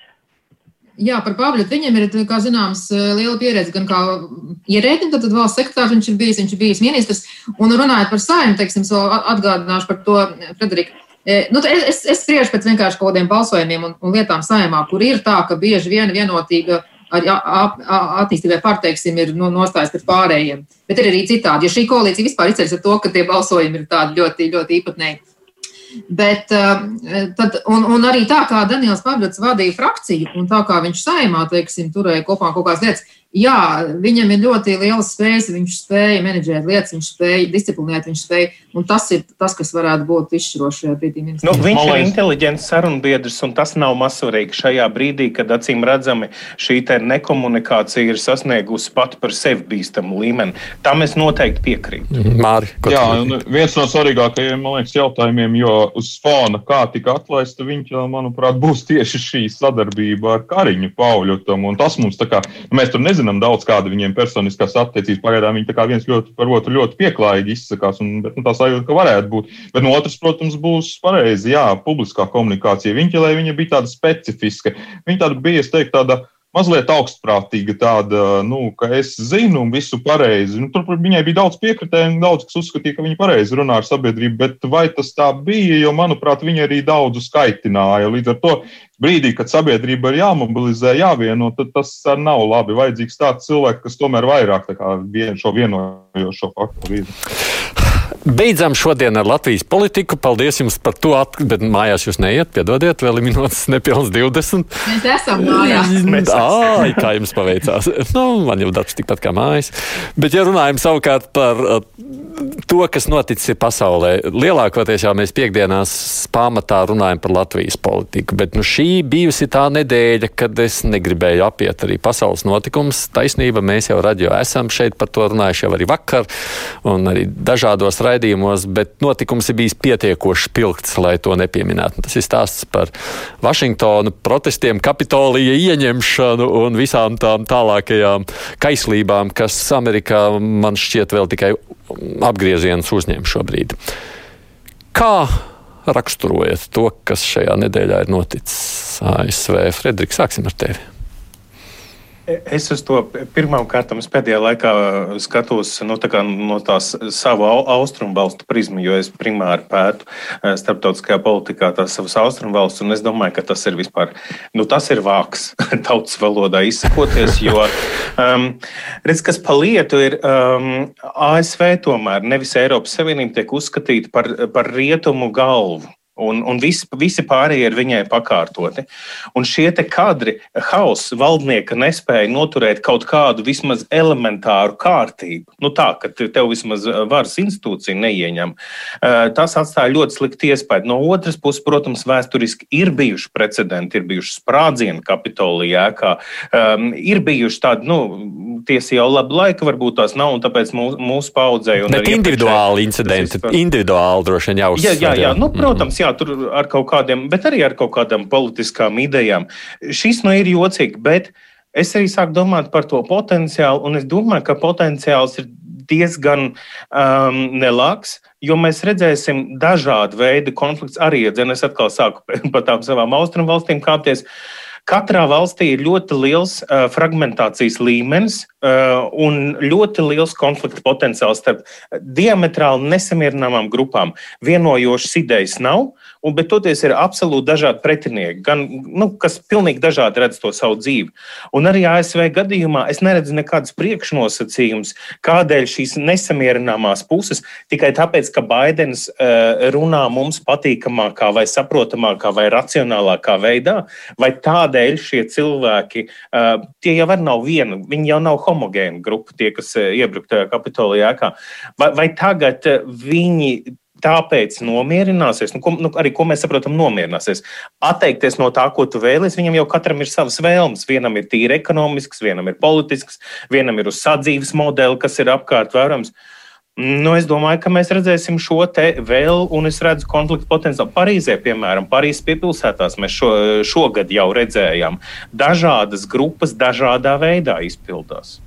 Jā, par Pāvļu. Viņam ir, kā zināms, liela pieredze gan kā ierēdnim, tad, tad valsts sekretārs viņš ir bijis, viņš ir bijis ministrs. Un runājot par saimnu, teiksim, atgādināšu par to, Frederika. Nu, es, es spriežu pēc vienkārši kaut kādiem balsojumiem un, un lietām saimā, kur ir tā, ka bieži vien vienotība attīstībai pārteiksim ir nu, nostājas pret pārējiem. Bet ir arī citādi, jo šī koalīcija vispār izceļas ar to, ka tie balsojumi ir tādi ļoti, ļoti īpatnēji. Bet, tad, un, un arī tā kā Daniels Pāvils vadīja frakciju, un tā kā viņš saimā, teiksim, turēja kopā kaut kādas lietas, jā, viņam ir ļoti liels spējas, viņš spēja menedžēt lietas, viņš spēja disciplinēt, viņš spēja, un tas ir tas, kas varētu būt izšķirošajā brīdī. Nu, viņš ir inteliģents sarunbiedrs, un tas nav mazsvarīgi šajā brīdī, kad acīm redzami šī nekomunikācija ir sasniegusi pat par sevi bīstamu līmeni. Tam es noteikti piekrītu. Mhm. Māri, jā, un viens no svarīgākajiem, man liekas, jautājumiem, jo uz fona, kā tika atlaista, viņš, manuprāt, būs tieši šī sadarbība ar Kariņu Pauļutam, un tas mums tā kā, mēs tur nezinām, nezinām daudz, kāda viņiem personiskās attiecības. Pagaidām viņi viens ļoti par otru ļoti pieklājīgi izsakās, un bet, nu, tā sajūta, ka varētu būt. Bet no otras, protams, būs pareizi, jā, publiskā komunikācija. Viņa, lai viņa bija tāda specifiska, viņa tāda bija, es teiktu, tāda mazliet augstprātīga, tāda, nu, ka es zinu visu pareizi. Nu, tur viņai bija daudz piekritēju, daudz kas uzskatīja, ka viņa pareizi runā ar sabiedrību, bet vai tas tā bija, jo, manuprāt, viņa arī daudzu skaitināja. Līdz ar to brīdī, kad sabiedrība ir jāmobilizē, jāvieno, tad tas nav labi. Vajadzīgs tāds cilvēks, kas tomēr vairāk vien, šo vienojošo faktoru izdarītu. Beidzam šodien ar Latvijas politiku. Paldies jums par to, bet mājās jūs neiet, piedodiet, vēl ir minūtes [LAUGHS] nepilns 20. Mēs esam mājās. [LAUGHS] Mēs Ai, kā jums paveicās? Nu, man jau darbs tikpat kā mājas. Bet, ja runājam savukārt par uh, to, kas noticis pasaulē, lielākoties jau mēs piekdienās pamatā runājam par Latvijas politiku, bet nu, šī bijusi tā nedēļa, kad es negribēju apiet arī pasaules notikumus. Taisnība, mēs jau radio esam šeit par to runājuši jau arī vakar un arī dažādos raidījumos raidījumos, bet notikums ir bijis pietiekoši spilgts, lai to nepieminētu. Tas ir stāsts par Vašingtonu, protestiem, Kapitolija ieņemšanu un visām tām tālākajām kaislībām, kas Amerikā man šķiet vēl tikai apgriezienus uzņem šobrīd. Kā raksturojat to, kas šajā nedēļā ir noticis ASV? Frederiks, sāksim ar tevi. Es uz to pirmām kārtām pēdējā laikā skatos nu, tā no tās savu austrumu valstu prizmu, jo es primāri pētu eh, starptautiskajā politikā tās savas austrumu valsts, un es domāju, ka tas ir vispār, nu tas ir vāks [LAUGHS] tautas valodā izsakoties, jo, um, redz, kas pa lietu ir um, ASV tomēr, nevis Eiropas Savienība tiek uzskatīta par, par rietumu galvu. Un, un visi, visi pārējie ir viņai pakārtoti. Un šie kadri, hauss, valdnieka nespēja noturēt kaut kādu vismaz elementāru kārtību. Nu tā, ka tev vismaz uh, varas institūcija neieņem. Uh, tas atstāja ļoti sliktu iespēju. No otras puses, protams, vēsturiski ir bijuši precedenti, ir bijuši sprādzieni Kapitolijā, kā um, ir bijuši tādi, nu, tiesa jau labi laika, varbūt tās nav, un tāpēc mūsu, mūsu paudzei. Bet individuāli incidenti, individuāli droši vien jāuzsver. Jā, jā, jā, nu, protams, jā jā, tur ar kaut kādiem, bet arī ar kaut kādām politiskām idejām. Šis nu ir jocīgi, bet es arī sāku domāt par to potenciālu, un es domāju, ka potenciāls ir diezgan um, nelāks, jo mēs redzēsim dažādu veidu konflikts. Arī, ja es atkal sāku [LAUGHS] par tām savām austrumu valstīm kāpties. Katrā valstī ir ļoti liels uh, fragmentācijas līmenis uh, un ļoti liels konflikta potenciāls starp diametrāli nesamierināmām grupām. Vienojošas idejas nav, Un, toties ir absolūti dažādi pretinieki, gan, nu, kas pilnīgi dažādi redz to savu dzīvi. Un arī ASV gadījumā es neredzu nekādas priekšnosacījumus, kādēļ šīs nesamierināmās puses tikai tāpēc, ka Baidens uh, runā mums patīkamākā vai saprotamākā vai racionālākā veidā, vai tādēļ šie cilvēki, uh, tie jau nav viena, viņi jau nav homogēna grupa, tie, kas uh, iebruka tajā kapitolijā. Vai, vai tagad viņi tāpēc nomierināsies. Nu, ko, nu, arī ko mēs saprotam, nomierināsies. Atteikties no tā, ko tu vēlies, viņam jau katram ir savas vēlmes. Vienam ir tīri ekonomisks, vienam ir politisks, vienam ir uz sadzīves modeli, kas ir apkārt vērams. Nu, es domāju, ka mēs redzēsim šo te vēl, un es redzu konfliktu potenciālu. Parīzē, piemēram, Parīzes piepilsētās mēs šo, šogad jau redzējām. Dažādas grupas dažādā veidā izpildās.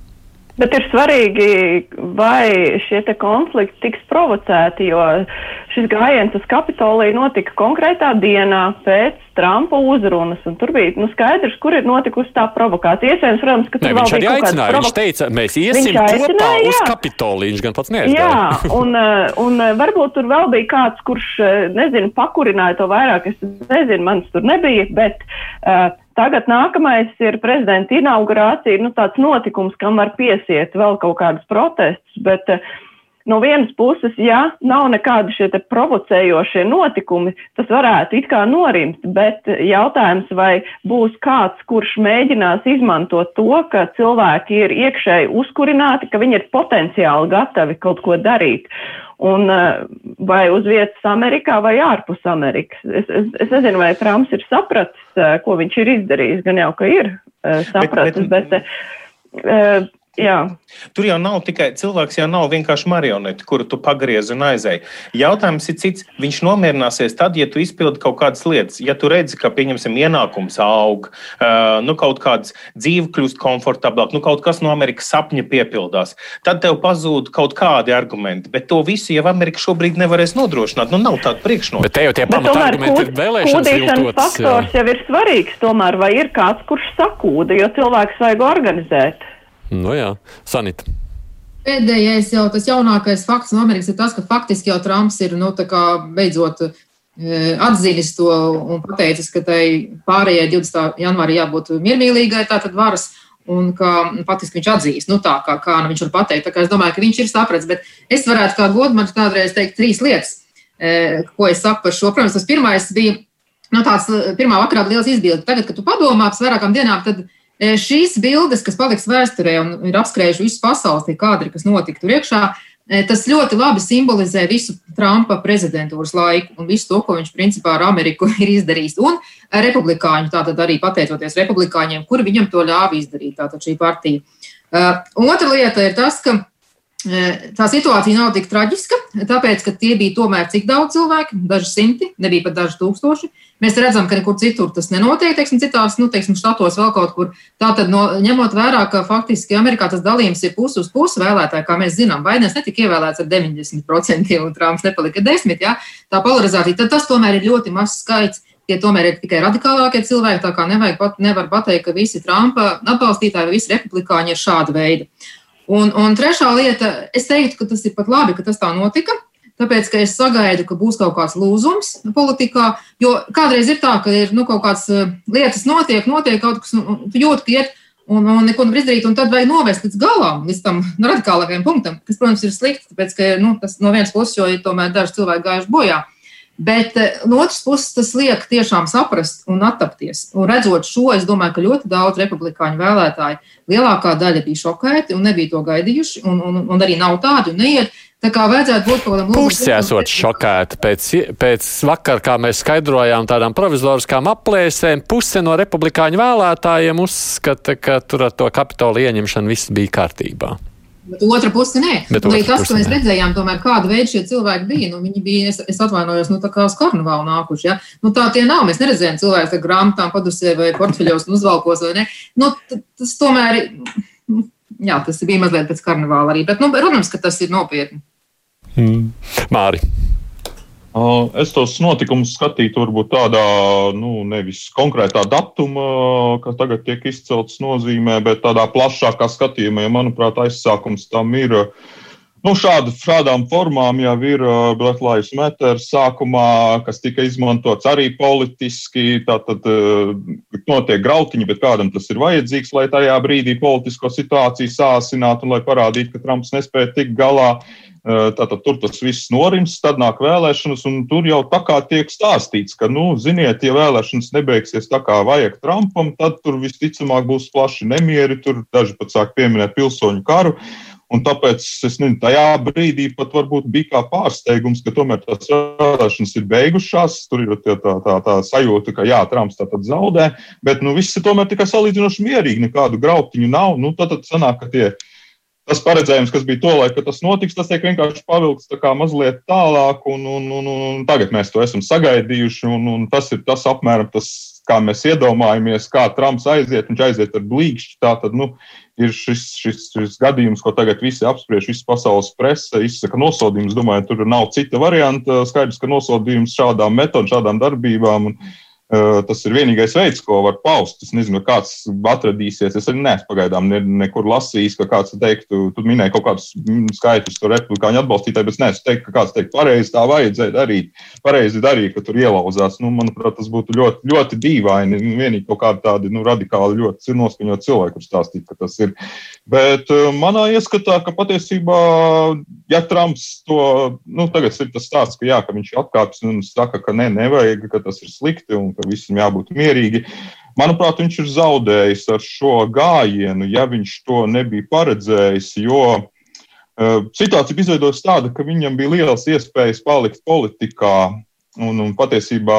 Bet ir svarīgi, vai šie konflikti tiks provocēti, jo šis gājiens uz Kapitoliju notika konkrētā dienā pēc Trumpa uzrunas, un tur bija nu, skaidrs, kur ir notikusi tā provokācija. Iespējams, protams, ka tur ne, vēl bija kaut kāda provokācija. Viņš teica, mēs iesim kopā jā. uz Kapitoliju, viņš gan pats neaizgāja. Jā, un, eh, un eh, varbūt tur vēl bija kāds, kurš, eh, nezinu, pakurināja to vairāk, es nezinu, manis tur nebija, bet uh, Tagad nākamais ir prezidenta inaugurācija, nu, tāds notikums, kam var piesiet vēl kaut kādus protestus, bet uh, no vienas puses, ja nav nekādi šie provocējošie notikumi, tas varētu it kā norimt, bet jautājums, vai būs kāds, kurš mēģinās izmantot to, ka cilvēki ir iekšēji uzkurināti, ka viņi ir potenciāli gatavi kaut ko darīt. Un, eh, vai uz vietas Amerikā vai ārpus Amerikas. Es, es, es nezinu, vai Trumps ir sapratis, eh, ko viņš ir izdarījis. Gan jau, ka ir eh, sapratis, bet, bet, bet Jā. Tur jau nav tikai cilvēks, jau nav vienkārši marionete, kuru tu pagriezi un aizēji. Jautājums ir cits. Viņš nomierināsies tad, ja tu izpildi kaut kādas lietas. Ja tu redzi, ka, pieņemsim, ienākums aug, uh, nu, kaut kāds dzīve kļūst komfortablāk, nu, kaut kas no Amerikas sapņa piepildās, tad tev pazūd kaut kādi argumenti. Bet to visu jau Amerika šobrīd nevarēs nodrošināt. Nu, nav tāda priekšnoteikuma. Bet te jau tie pamatargumenti ir vēlēšanas. Kūdīšanas faktors jā. jau ir svarīgs tomēr, vai ir kāds, kurš sakūda, jo cilvēks vajag organizēt. Nu jā, Sanita. Pēdējais jau tas jaunākais fakts no Amerikas ir tas, ka faktiski jau Trumps ir nu, beidzot e, atzīmis to un pateicis, ka tai pārējai 20. janvārī jābūt miermīlīgai, tātad varas, un ka faktiski viņš atzīst, nu tā kā, kā nu viņš var pateikt. Tā kā es domāju, ka viņš ir sapratis, bet es varētu kā godmaņš kādreiz teikt trīs lietas, e, ko es saku par šo. Protams, tas pirmais bija, nu tāds pirmā vakarā liels izbildi. Tagad, kad tu padomā pēc vairākām dienām, tad šīs bildes, kas paliks vēsturē un ir apskrējuši visu pasauli, tie kadri, kas notika tur iekšā, e, tas ļoti labi simbolizē visu Trumpa prezidentūras laiku un visu to, ko viņš principā ar Ameriku [LAUGHS] ir izdarījis. Un republikāņu, tātad arī pateicoties republikāņiem, kuri viņam to ļāva izdarīt, tātad šī partija. Uh, otra lieta ir tas, ka Tā situācija nav tik traģiska, tāpēc, ka tie bija tomēr cik daudz cilvēku, daži simti, nebija pat daži tūkstoši. Mēs redzam, ka nekur citur tas nenotiek, teiksim, citās, nu, teiksim, štatos vēl kaut kur. Tātad, no, ņemot vērā, ka faktiski Amerikā tas dalījums ir pusi uz pusi vēlētāji, kā mēs zinām, Baidens netika ievēlēts ar 90% un Trumps nepalika 10%, ja? tā polarizācija, tad tas tomēr ir ļoti mazs skaits. Tie tomēr ir tikai radikālākie cilvēki, tā kā nevajag pat, nevar pateikt, ka visi Trumpa atbalstītāji vai visi republikāņi ir šāda veida. Un, un trešā lieta, es teiktu, ka tas ir pat labi, ka tas tā notika. Tāpēc, ka es sagaidu, ka būs kaut kāds lūzums politikā, jo kādreiz ir tā, ka ir nu, kaut kādas eh, lietas notiek, notiek kaut kas, un tu jūti, ka iet, un, un neko nevar izdarīt, un tad vajag novest līdz galam, līdz tam radikālākajam punktam, kas, protams, ir slikti, tāpēc, ka nu, tas no vienas puses, jo ir tomēr daži cilvēki gājuši bojā. Bet eh, no otras puses, tas liek tiešām saprast un attapties. Un redzot šo, es domāju, ka ļoti daudz republikāņu vēlētāju lielākā daļa bija šokēti un nebija to gaidījuši, un, un, un arī nav tādu neiet. Tā kā vajadzētu būt kaut kādam lūgumam. Puse esot šokēta pēc, pēc vakar, kā mēs skaidrojām, tādām provizoriskām aplēsēm. Puse no republikāņu vēlētājiem uzskata, ka tur ar to kapitolu ieņemšanu viss bija kārtībā. Bet otra puse nē. Bet arī tas, ko mēs redzējām, tomēr kāda veida šie cilvēki bija. Nu, viņi bija, es, es atvainojos, nu, tā kā uz karnevālu nākuši. Ja? Nu, tā tie nav. Mēs neredzējām cilvēku ar grāmatām, padusē vai portfeļos un uzvalkos vai ne. Nu, tas tomēr, jā, tas bija mazliet pēc karnevāla arī. Bet, nu, protams, ka tas ir nopietni. Mm. Māri. Es tos notikumus skatītu varbūt tādā, nu, nevis konkrētā datuma, kas tagad tiek izcelts nozīmē, bet tādā plašākā skatījumā, jo, manuprāt, aizsākums tam ir. Nu, šādu, šādām formām jau ir Black Lives Matter sākumā, kas tika izmantots arī politiski. Tātad notiek grautiņi, bet kādam tas ir vajadzīgs, lai tajā brīdī politisko situāciju sāsinātu un lai parādītu, ka Trumps nespēja tikt galā. Uh, Tātad tur tas viss norims, tad nāk vēlēšanas, un tur jau tā kā tiek stāstīts, ka, nu, ziniet, ja vēlēšanas nebeigsies tā kā vajag Trumpam, tad tur visticamāk būs plaši nemieri, tur daži pat sāk pieminēt pilsoņu karu. Un tāpēc es nezinu, tajā brīdī pat varbūt bija kā pārsteigums, ka tomēr tās vēlēšanas ir beigušās. Tur ir tā, tā, tā, tā sajūta, ka jā, Trumps tā tad zaudē, bet nu, viss ir tomēr tikai salīdzinoši mierīgi, nekādu grautiņu nav. Nu, tad, tad sanāk, ka tie tas paredzējums, kas bija tolaik, ka tas notiks, tas tiek vienkārši pavilkts mazliet tālāk, un, un, un, un tagad mēs to esam sagaidījuši. Un, un tas ir tas apmēram tas, kā mēs iedomājamies, kā Trumps aiziet, viņš aiziet ar blīkšķi. Tā tad nu, ir šis, šis, šis gadījums, ko tagad visi apspriež, visas pasaules presa izsaka nosodījumus. Domāju, tur nav cita varianta. Skaidrs, ka nosodījums šādām metodēm, šādām darbībām. Un, tas ir vienīgais veids, ko var paust. Es nezinu, kāds atradīsies. Es arī neesmu pagaidām ne, nekur lasījis, ka kāds teiktu, tu minēji kaut kādus skaitļus par republikāņu atbalstītāju, bet es neesmu teikt, ka kāds teikt, pareizi tā vajadzēja darīt. Pareizi darīt, ka tur ielauzās. Nu, manuprāt, tas būtu ļoti, ļoti dīvaini. Nu, vienīgi kaut kādi tādi nu, radikāli ļoti noskaņot cilvēki, kurš stāstīt, ka tas ir. Bet manā ieskatā, ka patiesībā, ja Trumps to, nu, tagad ir tas stāsts, ka jā, ka viņš atkāpjas un saka, ka ne, nevajag, ka tas ir slikti un ka visam jābūt mierīgi. Manuprāt, viņš ir zaudējis ar šo gājienu, ja viņš to nebija paredzējis, jo uh, situācija bija izveidojusies tāda, ka viņam bija liels iespējas palikt politikā un, un patiesībā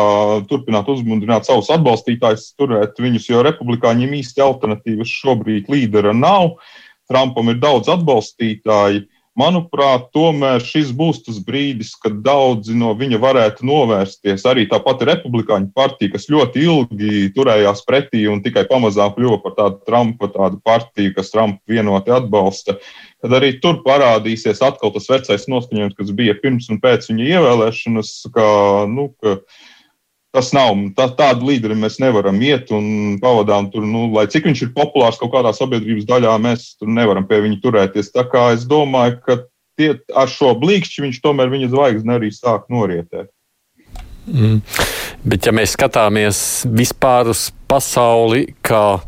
turpināt uzmundrināt savus atbalstītājus, turēt viņus, jo republikāņiem īsti alternatīvas šobrīd līdera nav. Trumpam ir daudz atbalstītāju. Manuprāt, tomēr šis būs tas brīdis, kad daudzi no viņa varētu novērsties. Arī tā pati republikāņu partija, kas ļoti ilgi turējās pretī un tikai pamazām kļuva par tādu Trumpa tādu partiju, kas Trumpu vienoti atbalsta, tad arī tur parādīsies atkal tas vecais noskaņojums, kas bija pirms un pēc viņa ievēlēšanas, ka, nu, ka Tas nav tā, tādu līderi mēs nevaram iet un pavadām tur, nu, lai cik viņš ir populārs kaut kādā sabiedrības daļā, mēs tur nevaram pie viņa turēties. Tā kā es domāju, ka tie, ar šo blīkšķi viņš tomēr viņa zvaigzni arī sāk norietēt. Mm. Bet, ja mēs skatāmies vispār uz pasauli kā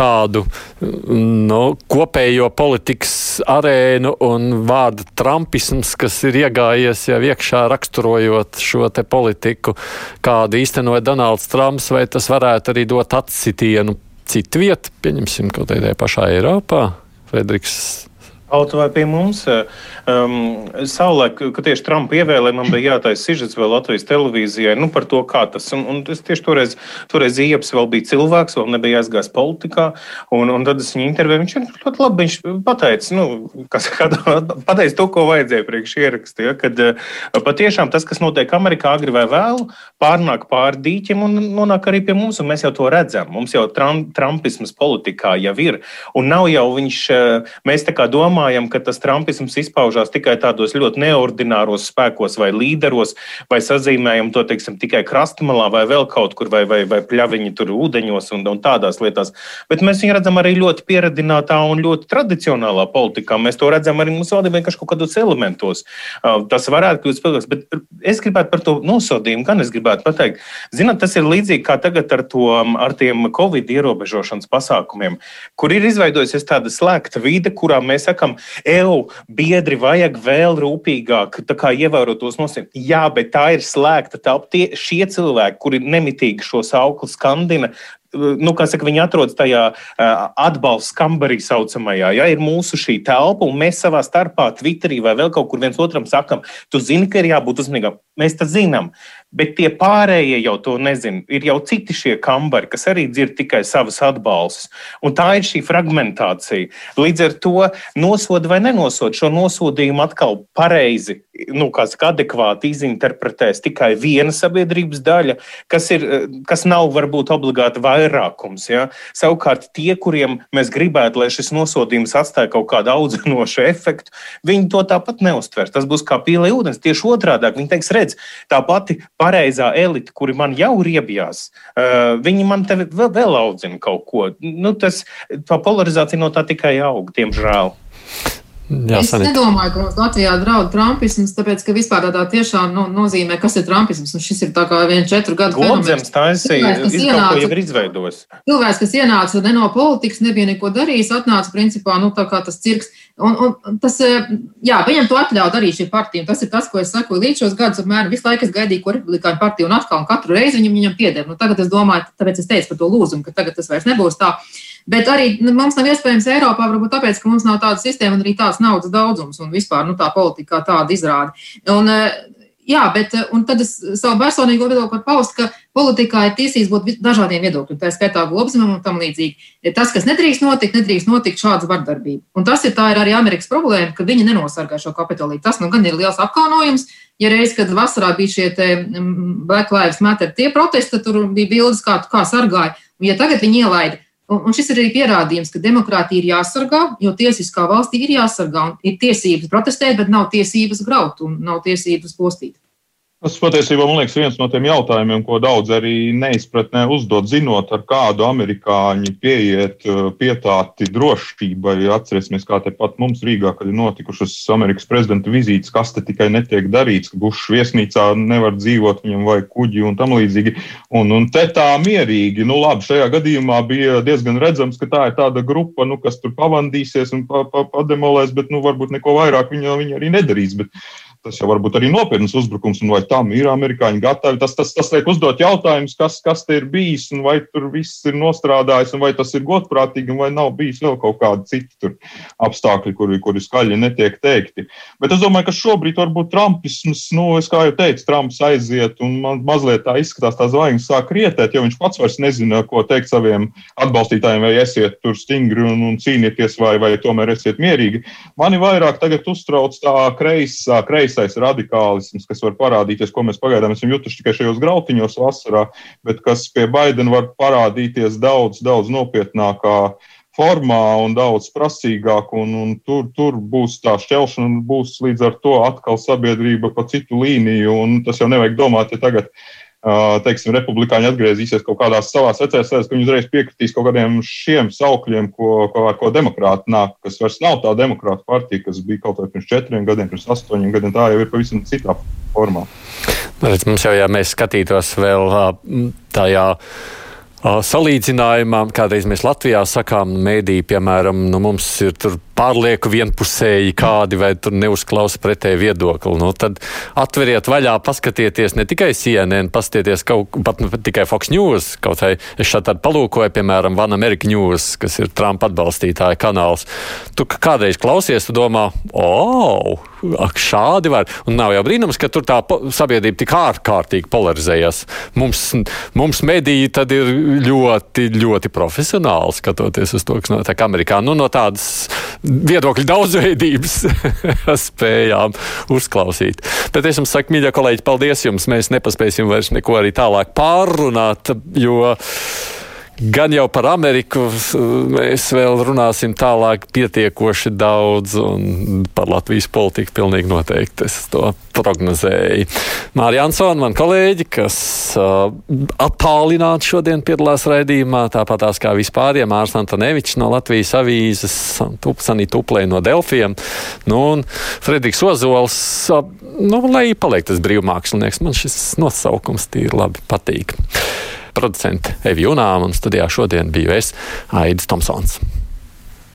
tādu nu, kopējo politikas arēnu un vārdu trumpisms, kas ir iegājies jau iekšā raksturojot šo te politiku, kādu īstenoja Donalds Trumps, vai tas varētu arī dot atsitienu citu vietu, pieņemsim kaut kādā pašā Eiropā? Frederiks Kaut vai pie mums, eh, um, savulaik, kad tieši Trumpa ievēlēja, man bija jātaisa sižets vēl Latvijas televīzijai nu, par to, kā tas. Un, un es tieši toreiz, toreiz Ieps vēl bija cilvēks, vēl nebija aizgājis politikā, un, un tad es viņu intervēju. Viņš ļoti labi viņš pateica, nu, kas, [LAUGHS] kad, pateica to, ko vajadzēja priekš ierakstīt. Ja, kad uh, patiešām tas, kas notiek Amerikā, agri vai vēlu, pārnāk pāri dīķim un nonāk arī pie mums, mēs jau to redzam. Mums jau tram, trumpisms politikā jau ir, un nav jau viņš, uh, mēs tā kā domājam, domājam, ka tas trumpisms izpaužās tikai tādos ļoti neordināros spēkos vai līderos, vai sazīmējam to teiksim, tikai krastmalā vai vēl kaut kur, vai, vai, vai pļaviņi tur ūdeņos un, un tādās lietās. Bet mēs viņu redzam arī ļoti pieredzinātā un ļoti tradicionālā politikā. Mēs to redzam arī mūsu valdībā vienkārši kaut kādos elementos. Uh, tas varētu kļūt spēcīgāks, bet es gribētu par to nosodījumu, gan es gribētu pateikt. Zināt, tas ir līdzīgi kā tagad ar, to, ar tiem Covid ierobežošanas pasākumiem, kur ir izveidojusies tāda slēgta vide, kurā mēs sakām, sakām, eju, biedri, vajag vēl rūpīgāk ievērot tos nosacījumus. Jā, bet tā ir slēgta telpa. Tie, šie cilvēki, kuri nemitīgi šos augļus skandina, nu, saka, viņi atrodas tajā atbalsta kambarī, saucamajā. Ja, ir mūsu šī telpa, un mēs savā starpā, Twitterī vai vēl kaut kur viens otram sakam, tu zini, ka ir jābūt uzmanīgam. Mēs to zinām, bet tie pārējie jau to nezina. Ir jau citi šie kambari, kas arī dzird tikai savas atbalstus. Un tā ir šī fragmentācija. Līdz ar to nosoda vai nenosoda šo nosodījumu atkal pareizi, nu, saka, adekvāti izinterpretēs tikai viena sabiedrības daļa, kas, ir, kas nav varbūt obligāti vairākums. Ja? Savukārt tie, kuriem mēs gribētu, lai šis nosodījums atstāja kaut kādu audzinošu efektu, viņi to tāpat neuztvers. Tas būs kā pīlē ūdens. Tieši otrādi viņi teiks, redz, tā pati pareizā elite, kuri man jau riebjās, uh, viņi man te vēl, vēl audzina kaut ko. Nu, tas, tā polarizācija no tā tikai aug, diemžēl. Jā, es sanīt. nedomāju, ka Latvijā draud trumpisms, tāpēc, ka vispār tādā tiešām nu, nozīmē, kas ir trumpisms. Un šis ir tā kā viens četru gadu fenomens. Tā es ienācu, ir izveidojis. Cilvēks, kas ienāca ne no politikas, nebija neko darījis, atnāca principā, nu, tā kā tas cirks. Un, un tas, eh, jā, viņam to atļauj darīt šī partija. Tas ir tas, ko es saku līdz šos gadus, apmēram visu laiku es gaidīju, ko republikāņu partija un atkal un katru reizi viņam, viņam pieder. Nu, tagad es domāju, tāpēc es teicu par to lūzumu, ka tagad tas vairs nebūs tā. Bet arī nu, mums nav iespējams Eiropā, varbūt tāpēc, ka mums nav tāda sistēma un arī tāds naudas daudzums un vispār nu, tā politika tāda izrāda. Un, eh, jā, bet eh, tad es savu personīgo viedokli par paust, ka politikā ir tiesības būt dažādiem viedokļiem, tā skaitā globzemam un tam līdzīgi. Tas, kas nedrīkst notikt, nedrīkst notikt šāda vardarbība. Un tas ir, ir arī Amerikas problēma, ka viņi nenosargā šo kapitoliju. Tas nu gan ir liels apkaunojums. Ja reiz, kad vasarā bija šie mm, Black Lives Matter tie protesti, tad tur bija bildes, kā, kā sargāja. Un ja tagad viņi ielaida Un šis ir arī pierādījums, ka demokrātija ir jāsargā, jo tiesiskā valstī ir jāsargā un ir tiesības protestēt, bet nav tiesības graut un nav tiesības postīt. Tas patiesībā man liekas viens no tiem jautājumiem, ko daudz arī neizpratnē uzdot, zinot, ar kādu amerikāņi pieiet uh, pietāti drošībai. Atcerēsimies, kā tepat mums Rīgā, kad ir notikušas Amerikas prezidenta vizītes, kas te tikai netiek darīts, ka Bušs viesnīcā nevar dzīvot, viņam vajag kuģi un tam līdzīgi. Un, un te tā mierīgi, nu labi, šajā gadījumā bija diezgan redzams, ka tā ir tāda grupa, nu, kas tur pavandīsies un pa, pa, pademolēs, bet nu, varbūt neko vairāk viņa, viņa arī nedarīs. Bet, Tas jau varbūt arī nopietns uzbrukums, un vai tam ir amerikāņi gatavi. Tas, tas, tas liek uzdot jautājumus, kas, kas te ir bijis, un vai tur viss ir nostrādājis, un vai tas ir godprātīgi, vai nav bijis vēl kaut kādi citi apstākļi, kuri, kuri skaļi netiek teikti. Bet es domāju, ka šobrīd varbūt Trumpisms, nu, es kā jau teicu, Trumps aiziet, un man mazliet tā izskatās, tā zvaigznes sāk rietēt, jo viņš pats vairs nezina, ko teikt saviem atbalstītājiem, vai esiet tur stingri un, un cīnieties, vai, vai tomēr esiet mierīgi. Mani vairāk tagad uztrauc tā kreisā, kreisā kreisais radikālisms, kas var parādīties, ko mēs pagaidām esam jutuši tikai šajos grautiņos vasarā, bet kas pie Baidena var parādīties daudz, daudz nopietnākā formā un daudz prasīgāk, un, un tur, tur būs tā šķelšana, un būs līdz ar to atkal sabiedrība pa citu līniju, un tas jau nevajag domāt, ja tagad teiksim, republikāņi atgriezīsies kaut kādās savās vecajās lietās, ka viņi uzreiz piekritīs kaut kādiem šiem saukļiem, ko, ko, ar ko demokrāti nāk, kas vairs nav tā demokrāta partija, kas bija kaut vai pirms četriem gadiem, pirms astoņiem gadiem. Tā jau ir pavisam citā formā. Redz, mums jau, ja mēs skatītos vēl tajā salīdzinājumā, kādreiz mēs Latvijā sakām, mēdī, piemēram, nu, mums ir pārlieku vienpusēji kādi vai tur neuzklausa pretēju viedokli. Nu, tad atveriet vaļā, paskatieties ne tikai CNN, paskatieties kaut pat ne tikai Fox News, kaut vai es šādi palūkoju, piemēram, Van America News, kas ir Trumpa atbalstītāja kanāls. Tu kādreiz klausies, tu domā, o, ak, šādi var. Un nav jau brīnums, ka tur tā sabiedrība tik ārkārtīgi polarizējas. Mums, mums mediji tad ir ļoti, ļoti profesionāli skatoties uz to, kas notiek Amerikā. Nu, no tādas viedokļu daudzveidības [LAUGHS] spējām uzklausīt. Bet es jums saku, mīļie kolēģi, paldies jums! Mēs nepaspēsim vairs neko arī tālāk pārrunāt, jo Gan jau par Ameriku mēs vēl runāsim tālāk pietiekoši daudz, un par Latvijas politiku pilnīgi noteikti es to prognozēju. Mārija Ansona, man kolēģi, kas uh, attālināti šodien piedalās raidījumā, tāpat tās kā vispāriem, Mārs Antonevičs no Latvijas avīzes, Sanī Tuplē no Delfiem, nu, un Fredriks Ozols, uh, nu, lai paliek tas brīvmākslinieks, man šis nosaukums tīri labi patīk producente Evi Junām, un studijā šodien biju es, Aidis Tomsons.